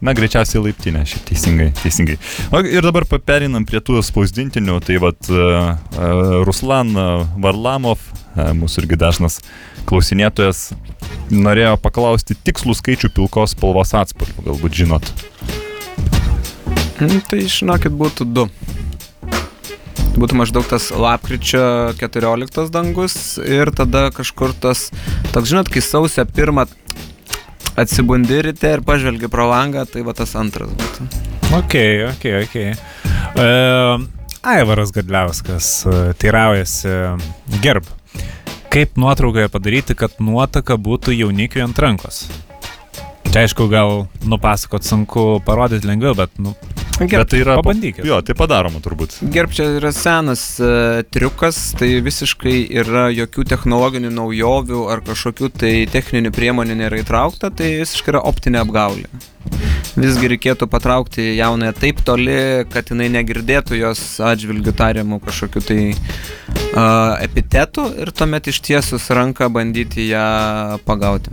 Na, greičiausiai laiptinė, šiaip teisingai. teisingai. O ir dabar pa- pereinam prie tų spausdintinių. Tai vad uh, uh, Ruslan uh, Varlamov, uh, mūsų irgi dažnas klausinėtojas, norėjo paklausti tikslų skaičių pilkos spalvos atspalvių, galbūt žinot. Mm, Tai žinokit, būtų du. Būtų maždaug tas lapkričio 14 dangus ir tada kažkur tas, toks žinot, kai sausio pirmą atsibundi ryte ir pažvelgi pro langą, tai va tas antras būtų. Ok, ok, ok. E, Aivaras Gadliauskas e, teiraujasi, gerb. Kaip nuotraukoje padaryti, kad nuotaka būtų jaunikiui ant rankos? Čia aišku, gal nupasakot sunku parodyti lengviau, bet, nu, Bet tai yra... pa- pabandykit. Jo, tai padaroma turbūt. Gerb čia yra senas uh, triukas, tai visiškai yra jokių technologinių naujovių ar kažkokių tai techninių priemonių nėra įtraukta, tai visiškai yra optinė apgaulė. Visgi reikėtų patraukti jaunąją taip toli, kad jinai negirdėtų jos atžvilgių tariamų kažkokių tai uh, epitetų ir tuomet ištiesus ranką bandyti ją pagauti.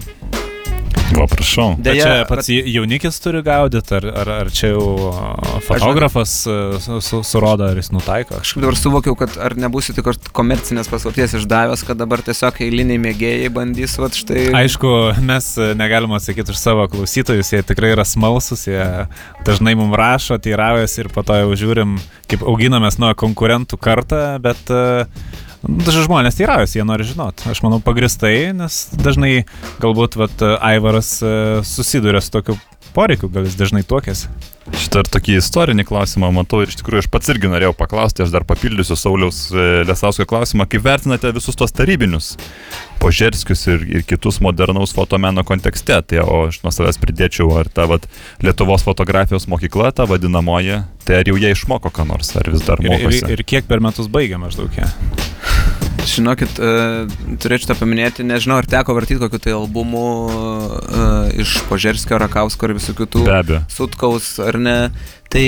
O, prašau. Bet Deja, čia pats bet... jaunikis turi gaudyti, ar, ar, ar čia jau fotografas su, su, surodo, ar jis nutaiko? Kažkaip dabar suvokiau, kad ar nebūsiu tik komercinės paslapties išdavęs, kad dabar tiesiog eiliniai mėgėjai bandys, va štai... Aišku, mes negalime atsakyti už savo klausytojus, jie tikrai yra smalsus, jie dažnai mums rašo, teiraujasi ir po to jau žiūrim, kaip auginamės nuo konkurentų kartą, bet uh, dažnai žmonės teiraujasi, jie nori žinoti. Aš manau pagristai, nes dažnai galbūt vat, Aivaras uh, susiduria su tokiu poreikių, gal jis dažnai tuokėsi. Šitą ir tokį istorinį klausimą matau ir iš tikrųjų aš pats irgi norėjau paklausti, aš dar papildysiu Sauliaus e, Lesausko klausimą, kaip vertinate visus tos tarybinius požerskius ir, ir kitus modernaus fotomeno kontekste. Tai o aš nuo savęs pridėčiau, ar ta vat, Lietuvos fotografijos mokykla, ta vadinamoji, tai ar jau jie išmoko ką nors, ar vis dar Ir, mokosi. ir, ir kiek per metus baigia maždaug ją. Žinokit, uh, turėčiau tą paminėti, nežinau, ar teko vartyti kokiu tai albumu uh, iš Požerskio, Rakausko ir visų kitų. Be abejo. Sutkaus ar ne. Tai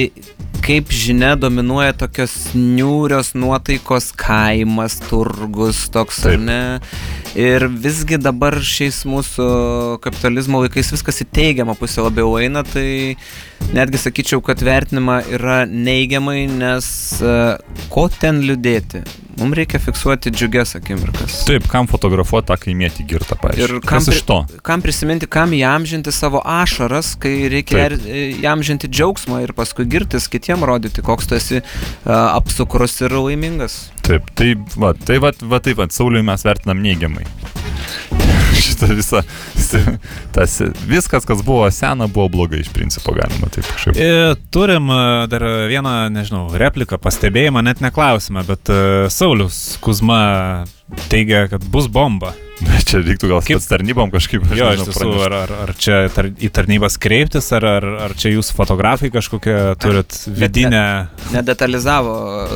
kaip žinia, dominuoja tokios niūrios nuotaikos kaimas, turgus, toks ar Taip. ne. Ir visgi dabar šiais mūsų kapitalizmo laikais viskas į teigiamą pusę labiau eina, tai netgi sakyčiau, kad vertinima yra neigiamai, nes uh, ko ten liūdėti? Mums reikia fiksuoti džiugias akimirkas. Taip, kam fotografuoti tą kaimietį girtą, pavyzdžiui. Ir kam, to? kam prisiminti, kam įamžinti savo ašaras, kai reikia Taip. er- įamžinti džiaugsmą ir paskui girtis kitiem rodyti, koks tu esi uh, apsukrus ir laimingas. Taip, tai va, tai va, va, tai va, Sauliui mes vertinam neigiamai. [laughs] Šitą visą, tas, viskas, kas buvo sena, buvo blogai iš principo, galima taip kažkaip. E, Turim e, dar vieną, nežinau, repliką, pastebėjimą, net neklausimą, bet e, Saulis Kuzma teigia, kad bus bomba. [laughs] Čia reiktų gal Kaip- tarnybom kažkaip. Jo, iš nežinau, tiesų, pranešt. ar, ar, ar čia tar, į tarnybas kreiptis, ar, ar, ar čia jūs fotografai kažkokią turit vidinę... Nedetalizavo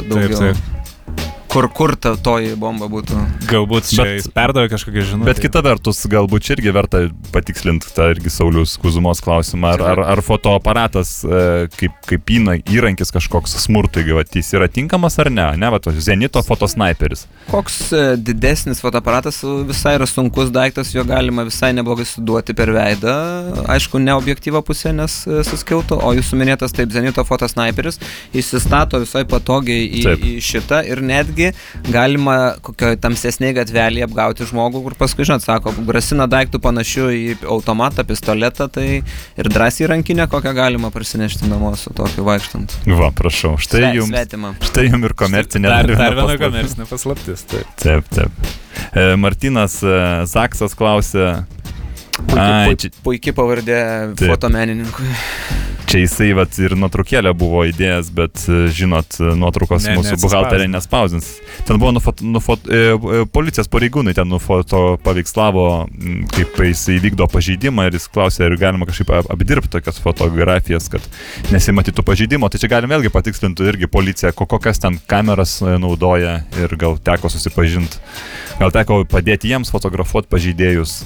daugiau. Taip, taip. Kur, kur ta toji bomba būtų. Galbūt čia Bet- jis perdavė kažkokią žinutę. Bet kita vertus, galbūt čia irgi verta patikslinti tą irgi Saulius Kuzumos klausimą, ar, ar, ar fotoaparatas e, kaip, kaip įna, įrankis kažkoks smurtui, vat, jis yra tinkamas ar ne, ne, va, to Zenito fotosniperis. Koks e, didesnis fotoaparatas visai yra sunkus daiktas, jo galima visai neblogai suduoti per veidą. Aišku, ne objektyvo pusė, nes e, suskiltų, o jūsų minėtas taip, Zenito fotosniperis įsistato visai patogiai į, Taip. į šitą ir netgi galima kokioje tamsesnėje gatvelėje apgauti žmogų, kur paskui, žinot, sako, grasina daiktų panašių į automatą, pistoletą, tai ir drąsiai rankinę kokią galima prasinešti namo su tokiu vaikštant. Va, prašau, štai Sve- jums. Svetima. Štai jums ir komercinė Dar, dar viena paslaptis. komercinė paslaptis. Taip. Taip, taip. E, Martinas e, Zaksas klausė, Čia- puiki pavardė Taip. fotomenininkui. čia jisai vat, ir nuotraukėlę buvo įdėjęs, bet e, žinot, e, nuotraukos Ne, mūsų buhalterė nespausdins. Ten buvo nufot, nufot, e, e, policijos pareigūnai ten nufoto paveikslavo, kaip jisai vykdo pažeidimą ir jis klausė, ar galima kažkaip ap- apdirbti tokias fotografijas, kad nesimatytų pažeidimo. Tai čia galim vėlgi patikslinti irgi policiją, ko- kokias ten kameras naudoja ir gal teko susipažinti. Gal teko padėti jiems fotografuoti pažeidėjus.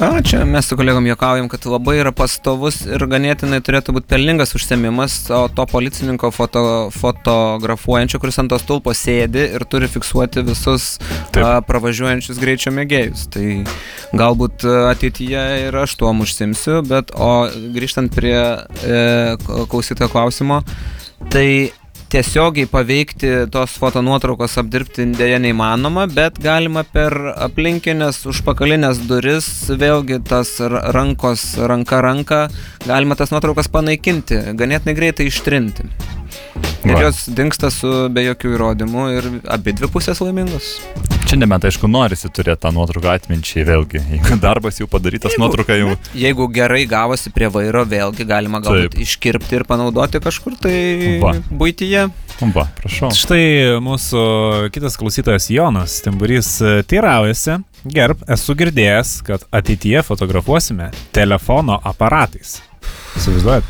A, čia mes su kolegom juokaujam, kad labai yra pastovus ir ganėtinai turėtų būti pelningas užsiemimas, o to policininko foto, fotografuojančio, kuris ant tos tulpo sėdi ir turi fiksuoti visus Taip. a, pravažiuojančius greičio mėgėjus. Tai galbūt ateityje ir aš tuom užsimsiu, bet o grįžtant prie e, klausytojo klausimo, tai tiesiogiai paveikti tos fotonuotraukos apdirbti dėja neįmanoma, bet galima per aplinkinės užpakalinės duris, vėlgi tas ra- rankos, ranka ranka, galima tas nuotraukas panaikinti, ganėtinai greitai ištrinti. Ir Va. jos dinksta su be jokių įrodymų ir abi dvi pusės laimingos. Čia nebent, aišku, norisi turėti tą nuotrauką atminčiai vėlgi. Jeigu darbas jau padarytas, Jeigu- nuotrauka jau... Jeigu gerai gavosi prie vairo, vėlgi galima galbūt Taip. iškirpti ir panaudoti kažkur tai Va. būtyje. Va, prašau. Štai mūsų kitas klausytojas Jonas Timburys e, teiraujasi. Gerb, esu girdėjęs, kad ateityje fotografuosime telefono aparatais. Įsivaizduojat?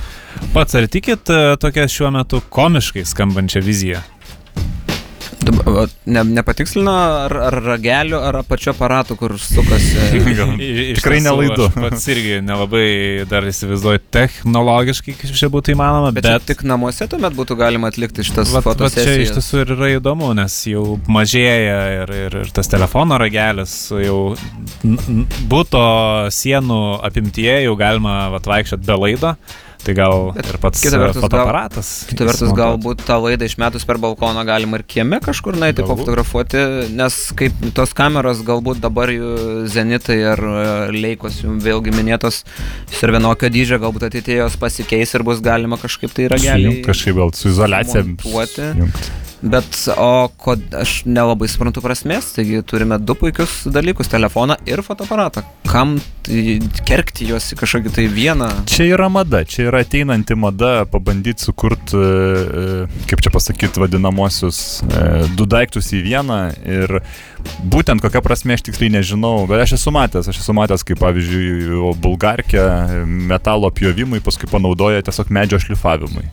Pats ar tikit e, tokią šiuo metu komiškai? Dab- va, Ne, nepatikslino, ar, ar ragelių, ar apačio aparatų, kur sukasi. [laughs] Tikrai nelaidu. Pats irgi nelabai dar įsivaizduoju technologiškai, kaip čia būtų įmanoma, Bet, bet, tik namuose tuomet būtų galima atlikti šitas vat čia iš fotosesijas. tiesų ir yra įdomu, nes jau mažėja ir, ir, ir tas telefono ragelis jau būto sienų apimtyje jau galima vat, vaikščioti be laido. Tai gal Bet ir pats kita vertus, gal- fotoaparatas. Kita vertus, galbūt tą laidą išmetus per balkoną galima ir kieme kažkur nueiti fotografuoti, nes kaip tos kameros galbūt dabar jų zenitai ar e, leikos jų vėlgi minėtos ir vienokio dydžio, galbūt ateityje jos pasikeis ir bus galima kažkaip tai ragelį kažkaip gal su izolacija. montuoti. sujungt. Bet, o kod, aš nelabai suprantu prasmės, taigi turime du puikius dalykus - telefoną ir fotoaparatą. Kam tai, kerkti juos į kažkokį tai vieną? Čia yra mada, čia yra ateinanti mada pabandyti sukurti, kaip čia pasakyti, vadinamosius e, du daiktus į vieną ir būtent kokią prasme aš tiksliai nežinau, bet aš esu matęs, aš esu matęs, kaip pavyzdžiui, bulgarkė metalo pjovimui paskui panaudoja tiesiog medžio šlifavimui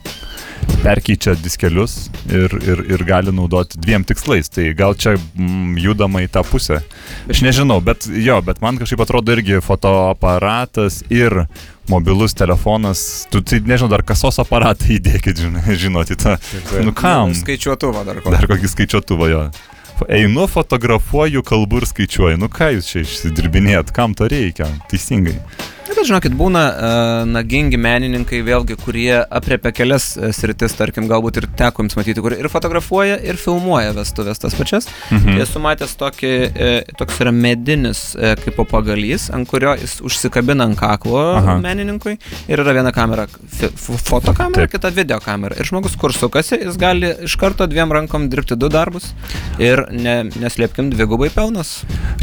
perkeičia diskelius ir, ir, ir gali naudoti dviem tikslais. Tai gal čia mm, judama į tą pusę. Aš nežinau, bet jo, bet man kažkaip atrodo irgi fotoaparatas ir mobilus telefonas, tu tai nežinau, dar kasos aparatą įdėkit, žinai, žinoti tą. Nu kam? Skaičiuotuvą dar kokį. Dar kokį skaičiuotuvą jo. Einu, fotografuoju, kalbu ir skaičiuoju. Nu ką jūs čia išsidirbinėjat, kam to reikia? Teisingai. Na, bet žinokit, būna uh, nagingi menininkai, vėlgi, kurie apriepia kelias uh, sritis, tarkim, galbūt ir teko jums matyti, kur ir fotografuoja, ir filmuoja vestuvės tas pačias. Mhm. Esu matęs tokį, uh, toks yra medinis kaip pagalys, ant kurio jis užsikabina ant kaklo Aha. menininkui ir yra viena kamera, fotokamera, Taip. kita video kamera. Ir žmogus, kur sukasi, jis gali iš karto dviem rankom dirbti du darbus ir ne, neslėpkim dvigubai pelnas.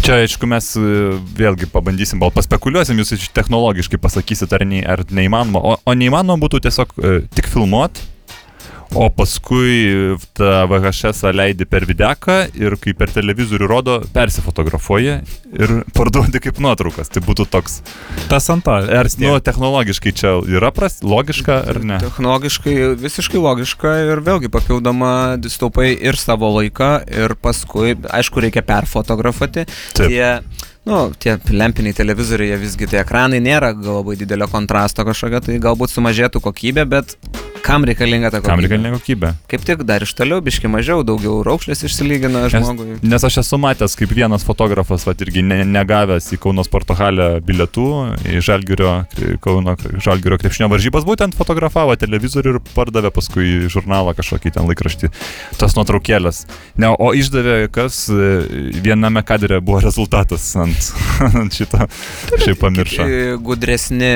Čia, aišku, mes vėlgi pabandysim, gal paspekuliuosim jūs iš technologijų technologiškai pasakysit, ar, ne, ar neįmanoma. O, o neįmanoma būtų tiesiog e, tik filmuoti, o paskui tą VHS leidi per videką ir kai per televizorių rodo, persifotografuoji ir [laughs] parduodi kaip nuotraukas. Tai būtų toks. Tas ant to. Ar nu, technologiškai čia yra pras, logiška ar ne? Technologiškai visiškai logiška ir vėlgi papildoma distaupai ir savo laiką ir paskui, aišku, reikia perfotografuoti. Taip. Tie, nu, tie lempiniai televizoriai, jie visgi tie ekranai nėra labai didelio kontrasto kažkokio, tai galbūt sumažėtų kokybė, bet kam reikalinga ta kokybė? Kam reikalinga kokybė? Kaip tik dar iš toliau, biški mažiau, daugiau raukšlės išsilygina žmogui. Nes, nes aš esu matęs, kaip vienas fotografas, va irgi ne, negavęs į Kauno sporto halę bilietų, į Žalgirio, Kauno Žalgirio krepšinio varžybas, būtent fotografavo televizorių ir pardavė paskui žurnalą kažkokį ten laikraštį, tas nuotraukėlės. Ne, o išdavė, kas viename kadre buvo [laughs] rezultatas ant ant šito. Šiaip pamiršau. Gudresni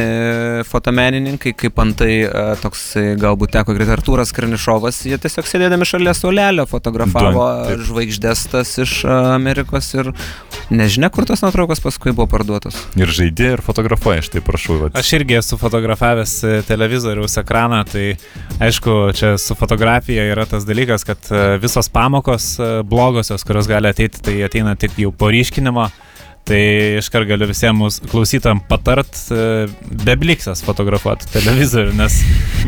fotomenininkai, kaip antai e, toks e, galbūt teko greit Artūras Karnišovas, jie tiesiog sėdėdami šalia suolelio fotografavo žvaigždės tas iš e, Amerikos ir nežinia, kur tos nuotraukos paskui buvo parduotos. Ir žaidė, ir fotografuoja, štai prašau. Vat. Aš irgi esu fotografavęs televizoriaus ekraną, tai aišku, čia su fotografija yra tas dalykas, kad visos pamokos blogosios, kurios gali ateiti, tai ateina tik jau po ryškinimo. Tai iškart galiu visiems klausytam patart e, be bliksas fotografuoti televizorių, nes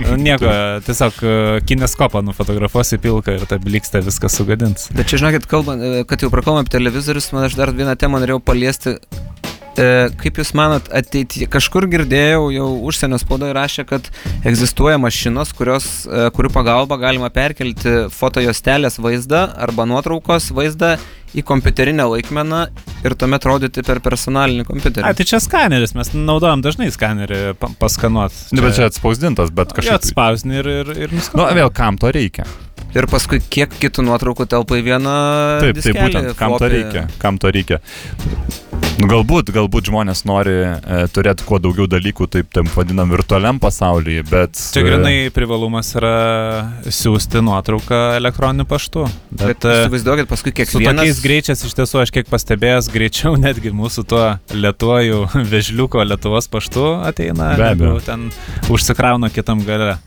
nu, nieko, tiesiog e, kineskopą nufotografuosi pilką ir ta bliksta viską sugadins. Bet čia žinokit, kalbant, e, kad jau prakalbam apie televizorius, man aš dar vieną temą norėjau paliesti. Kaip Jūs manot, ateityje, kažkur girdėjau, jau užsienio spaudoje rašė, kad egzistuoja mašinos, kurios, kurių pagalba galima perkelti fotojostelės vaizdą arba nuotraukos vaizdą į kompiuterinę laikmeną ir tuomet rodyti per personalinį kompiuterį. A, tai čia skaneris, mes naudojam dažnai skanerį paskanuot. Čia... Nu, bet čia atspausdintas, bet kažkaip. Atspausdini ir, ir, ir nuskanuot. Nu, vėl kam to reikia? Ir paskui kiek kitų nuotraukų telpa į vieną. Taip, tai būtent, kam flopį. to reikia, kam to reikia. Nu, galbūt, galbūt žmonės nori e, turėti kuo daugiau dalykų, taip tam vadinam, virtualiam pasaulyje, bet... Čia grinai e, privalumas yra siūsti nuotrauką elektroniniu paštu. Bet, bet įsivaizduokit, paskui kiekvienas... Su tokiais greičiais iš tiesų aš kiek pastebėjęs, greičiau [laughs] netgi mūsų tuo lietuoju [laughs] vežliuko Lietuvos paštu ateina. Be abejo. Ten užsikrauna kitam gale.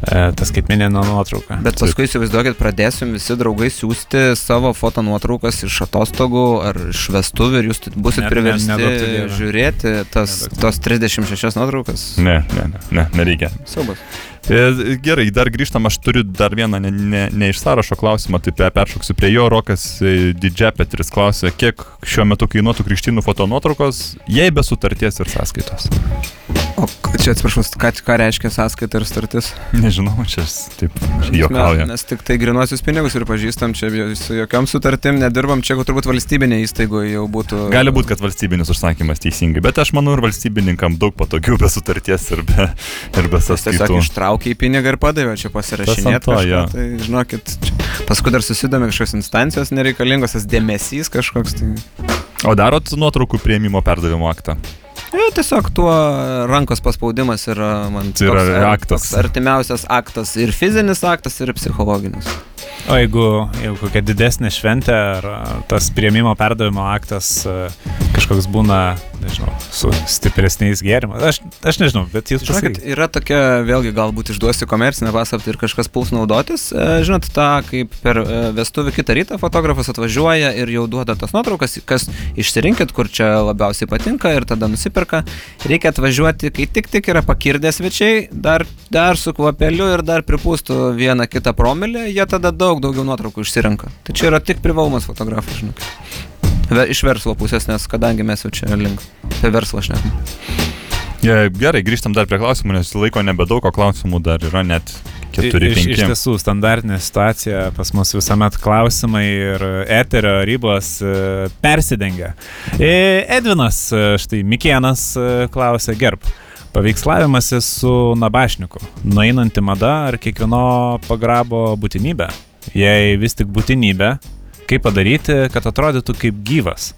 E, tas skaitmeninė nuotrauka. Bet paskui įsivaizduokit, pradėsim visi draugai siūsti savo foto nuotraukas iš atostogų ar iš vestuvių ir jūs busit ne, priversti ne, ne, žiūrėti tas, tos 36 nuotraukas. Ne, ne, ne, ne nereikia. Siaubas. E, gerai, dar grįžtam, aš turiu dar vieną ne, ne, ne iš sąrašo klausimą, tai peršoksiu prie jo, Rokas e, Didžiapetris klausė, kiek šiuo metu kainuotų krikštynų fotonuotraukos, jei be sutarties ir sąskaitos. O čia atsiprašau, ką, ką reiškia sąskaita ir startis? Nežinau, čia taip juokauja. Mes, mes tik tai grinuosius pinigus ir pažįstam, čia su jokiam sutartim nedirbam, čia turbūt valstybinė įstaiga jau būtų. Gali būti, kad valstybinis užsakymas teisingai, bet aš manau ir valstybininkam daug patogiau be sutarties ir be, ir be sąskaitų. Tiesiog ištraukė į pinigą ir padavė čia pasirašinėti. To, kažką, ja. Tai žinokit, čia, paskui dar susidomi kažkokios instancijos nereikalingos, tas dėmesys kažkoks. Tai... O darot nuotraukų prieimimo perdavimo aktą? Ja, tiesiog tuo rankos paspaudimas yra man tai yra toks, aktas. Toks artimiausias aktas ir fizinis aktas, ir psichologinis. O jeigu, jeigu kokia didesnė šventė ar tas prieimimo perdavimo aktas a, kažkoks būna, nežinau, su stipresniais gėrimais, aš, aš nežinau, bet jūs pasakykite. yra tokia, vėlgi galbūt išduosiu komercinę paslaptį ir kažkas puls naudotis. E, Žinot, tą, kaip per e, vestuvių kitą rytą fotografas atvažiuoja ir jau duoda tas nuotraukas, kas išsirinkit, kur čia labiausiai patinka ir tada nusiperka. Reikia atvažiuoti, kai tik tik yra pakirdę svečiai, dar, dar su kvapeliu ir dar pripūstų vieną kitą promilę, jie tada daug daugiau nuotraukų išsirenka. Tai čia yra tik privalumas fotografai, žinokit. Iš verslo pusės, nes kadangi mes jau čia link apie verslą šnekam. Gerai, grįžtam dar prie klausimų, nes laiko nebedaug, o klausimų dar yra net keturi, Iš, iš tiesų, standartinė situacija pas mus visuomet klausimai ir eterio ribos e, persidengia. E, Edvinas, e, štai Mikienas klausė, gerb. Paveikslavimas su nabašniku. Nueinanti mada ar kiekvieno pagrabo būtinybė? Jei vis tik būtinybė, kaip padaryti, kad atrodytų kaip gyvas?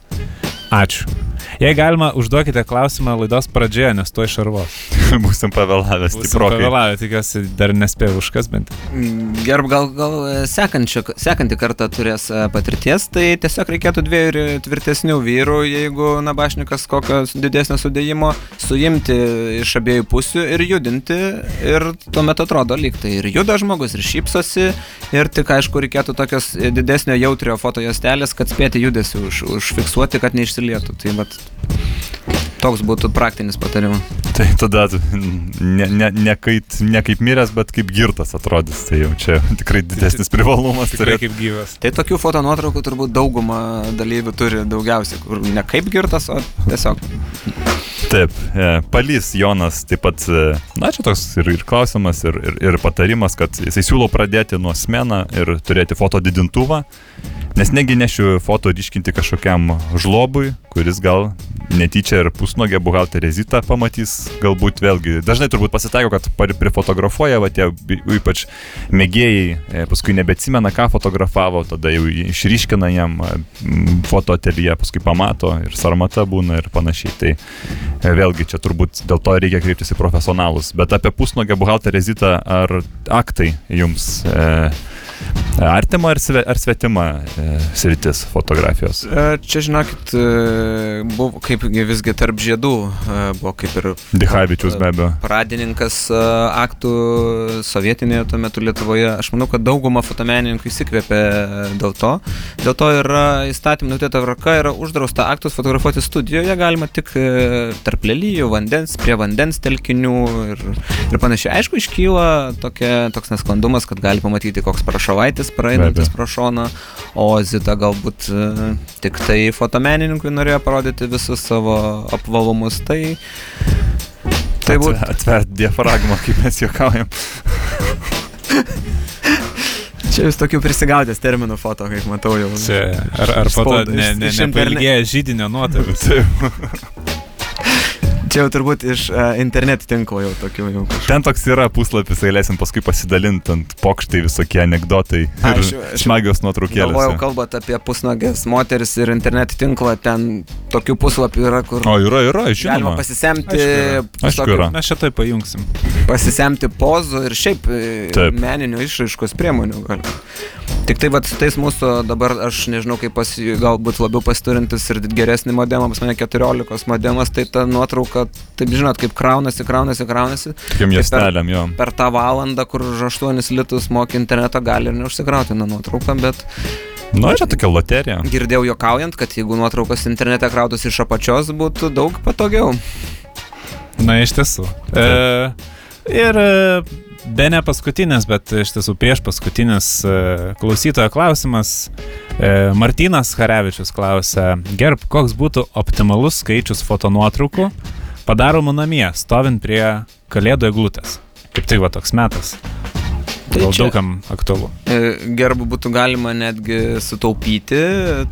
Ačiū. Jei galima, užduokite klausimą laidos pradžioje, nes to išarvos. [laughs] Būsim pavėlavęs, Būsim stiprokai. pavėlavę, tikiuosi, dar nespėjau užkasbinti. Mm, Gerb, gal, gal e, sekantį kartą turės e, patirties, tai tiesiog reikėtų dviejų ir tvirtesnių vyrų, jeigu nabašnikas kokio didesnio sudėjimo, suimti iš abiejų pusių ir judinti. Ir tuomet atrodo lyg tai ir juda žmogus, ir šypsosi, ir tik aišku reikėtų tokios didesnio jautrio fotojostelės, kad spėti judesi už, užfiksuoti, kad neišsilietų. Tai vat, toks būtų praktinis patarimas. Tai tada ne, ne, ne, kaip, ne kaip miręs, bet kaip girtas atrodys. Tai jau čia tikrai didesnis privalumas Tikrai turėtų. kaip gyvas. Tai tokių foto nuotraukų turbūt dauguma dalyvių turi daugiausiai, kur ne kaip girtas, o tiesiog. Taip, e, palys Jonas taip pat, e, na čia toks ir, ir klausimas, ir, ir, ir patarimas, kad jisai siūlo pradėti nuo smena ir turėti foto didintuvą, nes negi nešiu foto ryškinti kažkokiam žlobui, kuris gal netyčia ir pusnogę buhalterį Zitą pamatys, galbūt vėlgi, dažnai turbūt pasitaiko, kad prifotografuoja, va tie ypač mėgėjai, e, paskui nebeatsimena, ką fotografavo, tada jau išryškina jam e, m, foto atelje, paskui pamato ir sarmata būna ir panašiai. Tai e, vėlgi čia turbūt dėl to reikia kreiptis į profesionalus. Bet apie pusnogę buhalterį Zitą, ar aktai jums e, artima ar, sve, ar svetima e, sritis fotografijos? E, Čia, žinokit, e, buvo kaip visgi tarp žiedų, e, buvo kaip ir Dichavičius be abejo. pradininkas aktų sovietinėje tuo metu Lietuvoje. Aš manau, kad dauguma fotomenininkų įsikvėpė dėl to. Dėl to yra įstatymų nuotėta tvarka, yra uždrausta aktus fotografuoti studijoje, galima tik tarp lelyjų, vandens, prie vandens telkinių ir, ir panašiai. Aišku, iškyla tokia, toks nesklandumas, kad gali pamatyti koks prašovaitis praeinantis pro šoną, o Zita galbūt e, tik tai fotomenininkui norėjo parodyti visus savo apvalumus. Tai, tai būtų Atver- Atvert diafragmą, kaip mes juokaujam. Čia jūs tokių prisigaudęs terminų foto, kaip matau jau. Čia, ar, ar po to ne, ne, interne- nepailgėja žydinio nuotraukų? [laughs] Čia jau turbūt iš uh, internet tinklo jau tokių jau. Ten toks yra puslapis, galėsim paskui pasidalinti ant pokštai visokie anegdotai A, ir smagios Galvojau, nuotraukėlės. kalbant apie pusnagės moteris ir internet tinklą, ten tokių puslapių yra, kur O yra, yra, galima žinoma. pasisemti, Aišku yra. Aišku yra. Mes šitai pajungsim. pasisemti pozų ir šiaip e, Taip. meninių išraiškos priemonių. Galima. Tik tai vat, su tais mūsų dabar, aš nežinau, kaip pas, galbūt labiau pasiturintis ir geresnį modemą, pas mane 14 modemas, tai ta nuotrauka, taip žinot, kaip kraunasi, kraunasi, kraunasi. Tokiam juostelėm, jo. Per tą valandą, kur už 8 litus moki internetą, gali ir neužsikrauti nuo nuotrauką, bet Nu, čia tokia loterija. girdėjau jokaujant, kad jeigu nuotraukos internete krautųsi iš apačios, būtų daug patogiau. Na, iš tiesų. E, ir e, be ne paskutinis, bet iš tiesų prieš paskutinis e, klausytojo klausimas. E, Martinas Harevičius klausia, gerb, koks būtų optimalus skaičius fotonuotraukų padaromų namie, stovint prie kalėdų eglutės. Kaip tik va toks metas. Tai Gal daugam aktualu. E, Gerbu būtų galima netgi sutaupyti,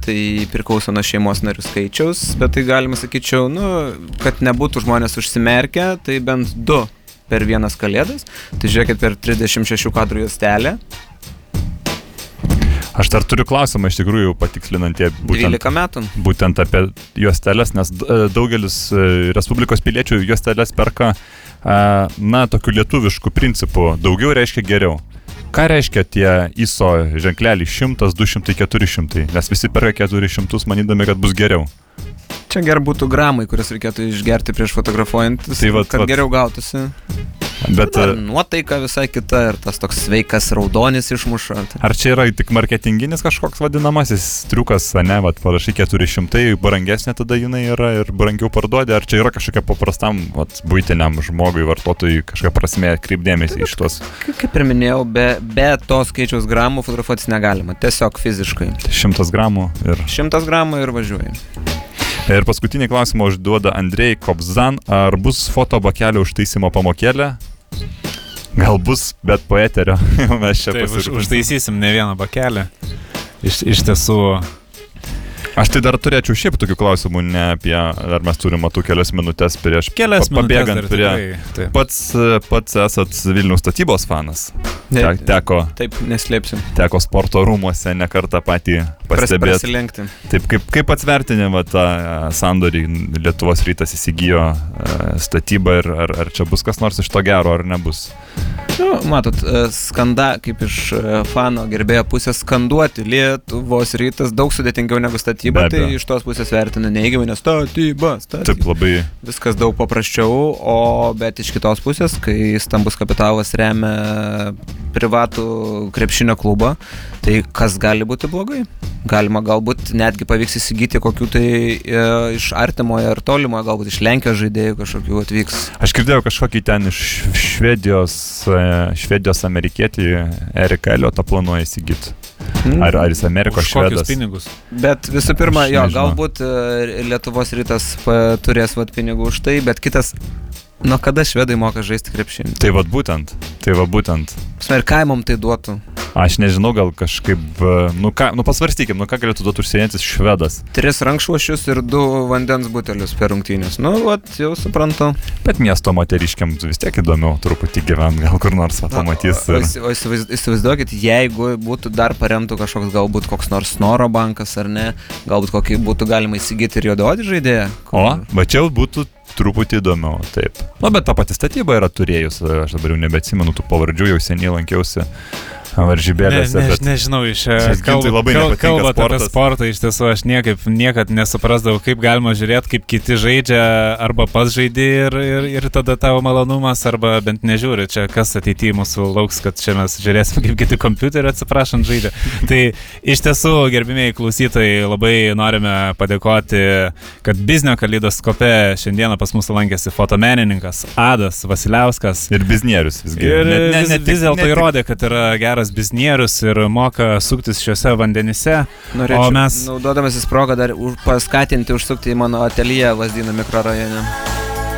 tai priklauso nuo šeimos narių skaičiaus, bet tai galima sakyčiau, nu, kad nebūtų žmonės užsimerkę, tai bent du per vienas kalėdas. Tai žiūrėkit per 36 kadrų juostelę, Aš dar turiu klausimą iš tikrųjų patikslinant tie būtent, 12 metų. būtent apie juostelės, nes e, daugelis e, Respublikos piliečių juostelės perka, e, na, tokiu lietuvišku principu. Daugiau reiškia geriau. ką reiškia tie ISO ženkleliai 100, 200, 400? Nes visi perka 400, manydami, kad bus geriau. Čia gerai būtų gramai, kurias reikėtų išgerti prieš fotografuojant, Tai vat- kad vat- geriau gautųsi. Bet Ir e, nuotaika visai kita ir tas toks sveikas raudonis išmuša. Tai- ar čia yra tik marketinginis kažkoks vadinamasis triukas, ne, vat, parašai 400, brangesnė tada jinai yra ir brangiau parduodi, ar čia yra kažkokia paprastam, vat, būtiniam žmogui, vartotojui kažkokia prasme kreipdėmėsi iš tos Kaip ir minėjau, be, be to skaičiaus gramų fotografuotis negalima. Tiesiog fiziškai. 100 gramų ir 100 gramų ir važiuoji. Ir paskutinį klausimą užduoda Andrei Kobzan. Ar bus foto bakelio užtaisimo pamokėlė? Gal bus, bet po eterio [laughs] mes čia Taip, už, užtaisysim ne vieną bakelį. Iš, iš tiesų, Aš tai dar turėčiau šiaip tokių klausimų, ne apie, ar mes turime tų kelias minutės prieš kelias pa- minutės pabėgant dar prie... tikrai, taip. Pats, pats esat Vilnius statybos fanas. Te, Ne, teko, Taip, neslėpsim. teko sporto rūmuose nekartą patį pastebėti. Taip, kaip, kaip atsvertinė va, tą e, sandorį Lietuvos rytas įsigijo e, statybą ir ar, ar čia bus kas nors iš to gero ar nebus? Nu, matot, e, skanda, kaip iš e, fano gerbėjo pusės, skanduoti Lietuvos rytas daug sudėtingiau negu statyba, tai iš tos pusės vertina neigiamai, nes statyba, Taip statyba. labai Viskas daug paprasčiau, o bet iš kitos pusės, kai stambus kapitalas remia privatų krepšinio klubą, tai kas gali būti blogai? Galima galbūt netgi pavyks įsigyti kokių tai e, iš artimojo ar tolimojo, galbūt iš Lenkijos žaidėjų kažkokių atvyks. Aš girdėjau kažkokį ten iš Švedijos, e, Švedijos amerikietį Eriką Eliotą planuoja įsigyti. Ar, ar jis Amerikos švedas? pinigus? Bet visų pirma, jo, galbūt e, Lietuvos rytas turės vat pinigų už tai, bet kitas, nuo kada švedai moka žaisti krepšinį? Tai vad būtent, tai va būtent. Mums tai duotų? Aš nežinau, gal kažkaip, e, nu ką, nu pasvarstykim, nu ką galėtų duoti užsienietis švedas. Tris rankšluošius ir du vandens butelius per rungtynės. Nu, vat, jau suprantu. Bet miesto moteriškiam vis tiek įdomiau truputį gyventi, gal kur nors pamatys. O, o, ir- įsi- o įsivaizd- įsivaizduokit, jeigu būtų dar paremtų kažkoks galbūt koks nors Snoro bankas ar ne, galbūt kokį būtų galima įsigyti ir juodaodį žaidėją. O, va čia būtų truputį įdomiau, taip. Na, bet ta pati statyba yra turėjus, aš dabar jau nebeatsimenu tų pavardžių, jau seniai lankiausi. Ne, varžybėlėse. ne, bet... nežinau, iš Čia Gintui labai nepatinka kalbant apie sportą, iš tiesų aš niekaip, niekad nesuprasdavau, kaip galima žiūrėti, kaip kiti žaidžia, arba pats žaidži ir, ir, ir tada tavo malonumas, arba bent nežiūri, čia kas ateityje mūsų lauks, kad čia mes žiūrėsime, kaip kiti kompiuteriai atsiprašant žaidžia. Tai iš tiesų, gerbimieji klausytojai, labai norime padėkoti, kad Biznio kalydoskope šiandieną pas mus lankėsi fotomenininkas Adas Vasiliauskas. Ir biznierius visgi. Ir Ne- ne- vis, ne tik- vis dėlto ne įrodė, kad yra geras biznierius ir moka suktis šiuose vandenyse. Norėčiau, O mes- naudodamasis progą, dar paskatinti užsukti į mano ateliją Lasdynų mikrorajone.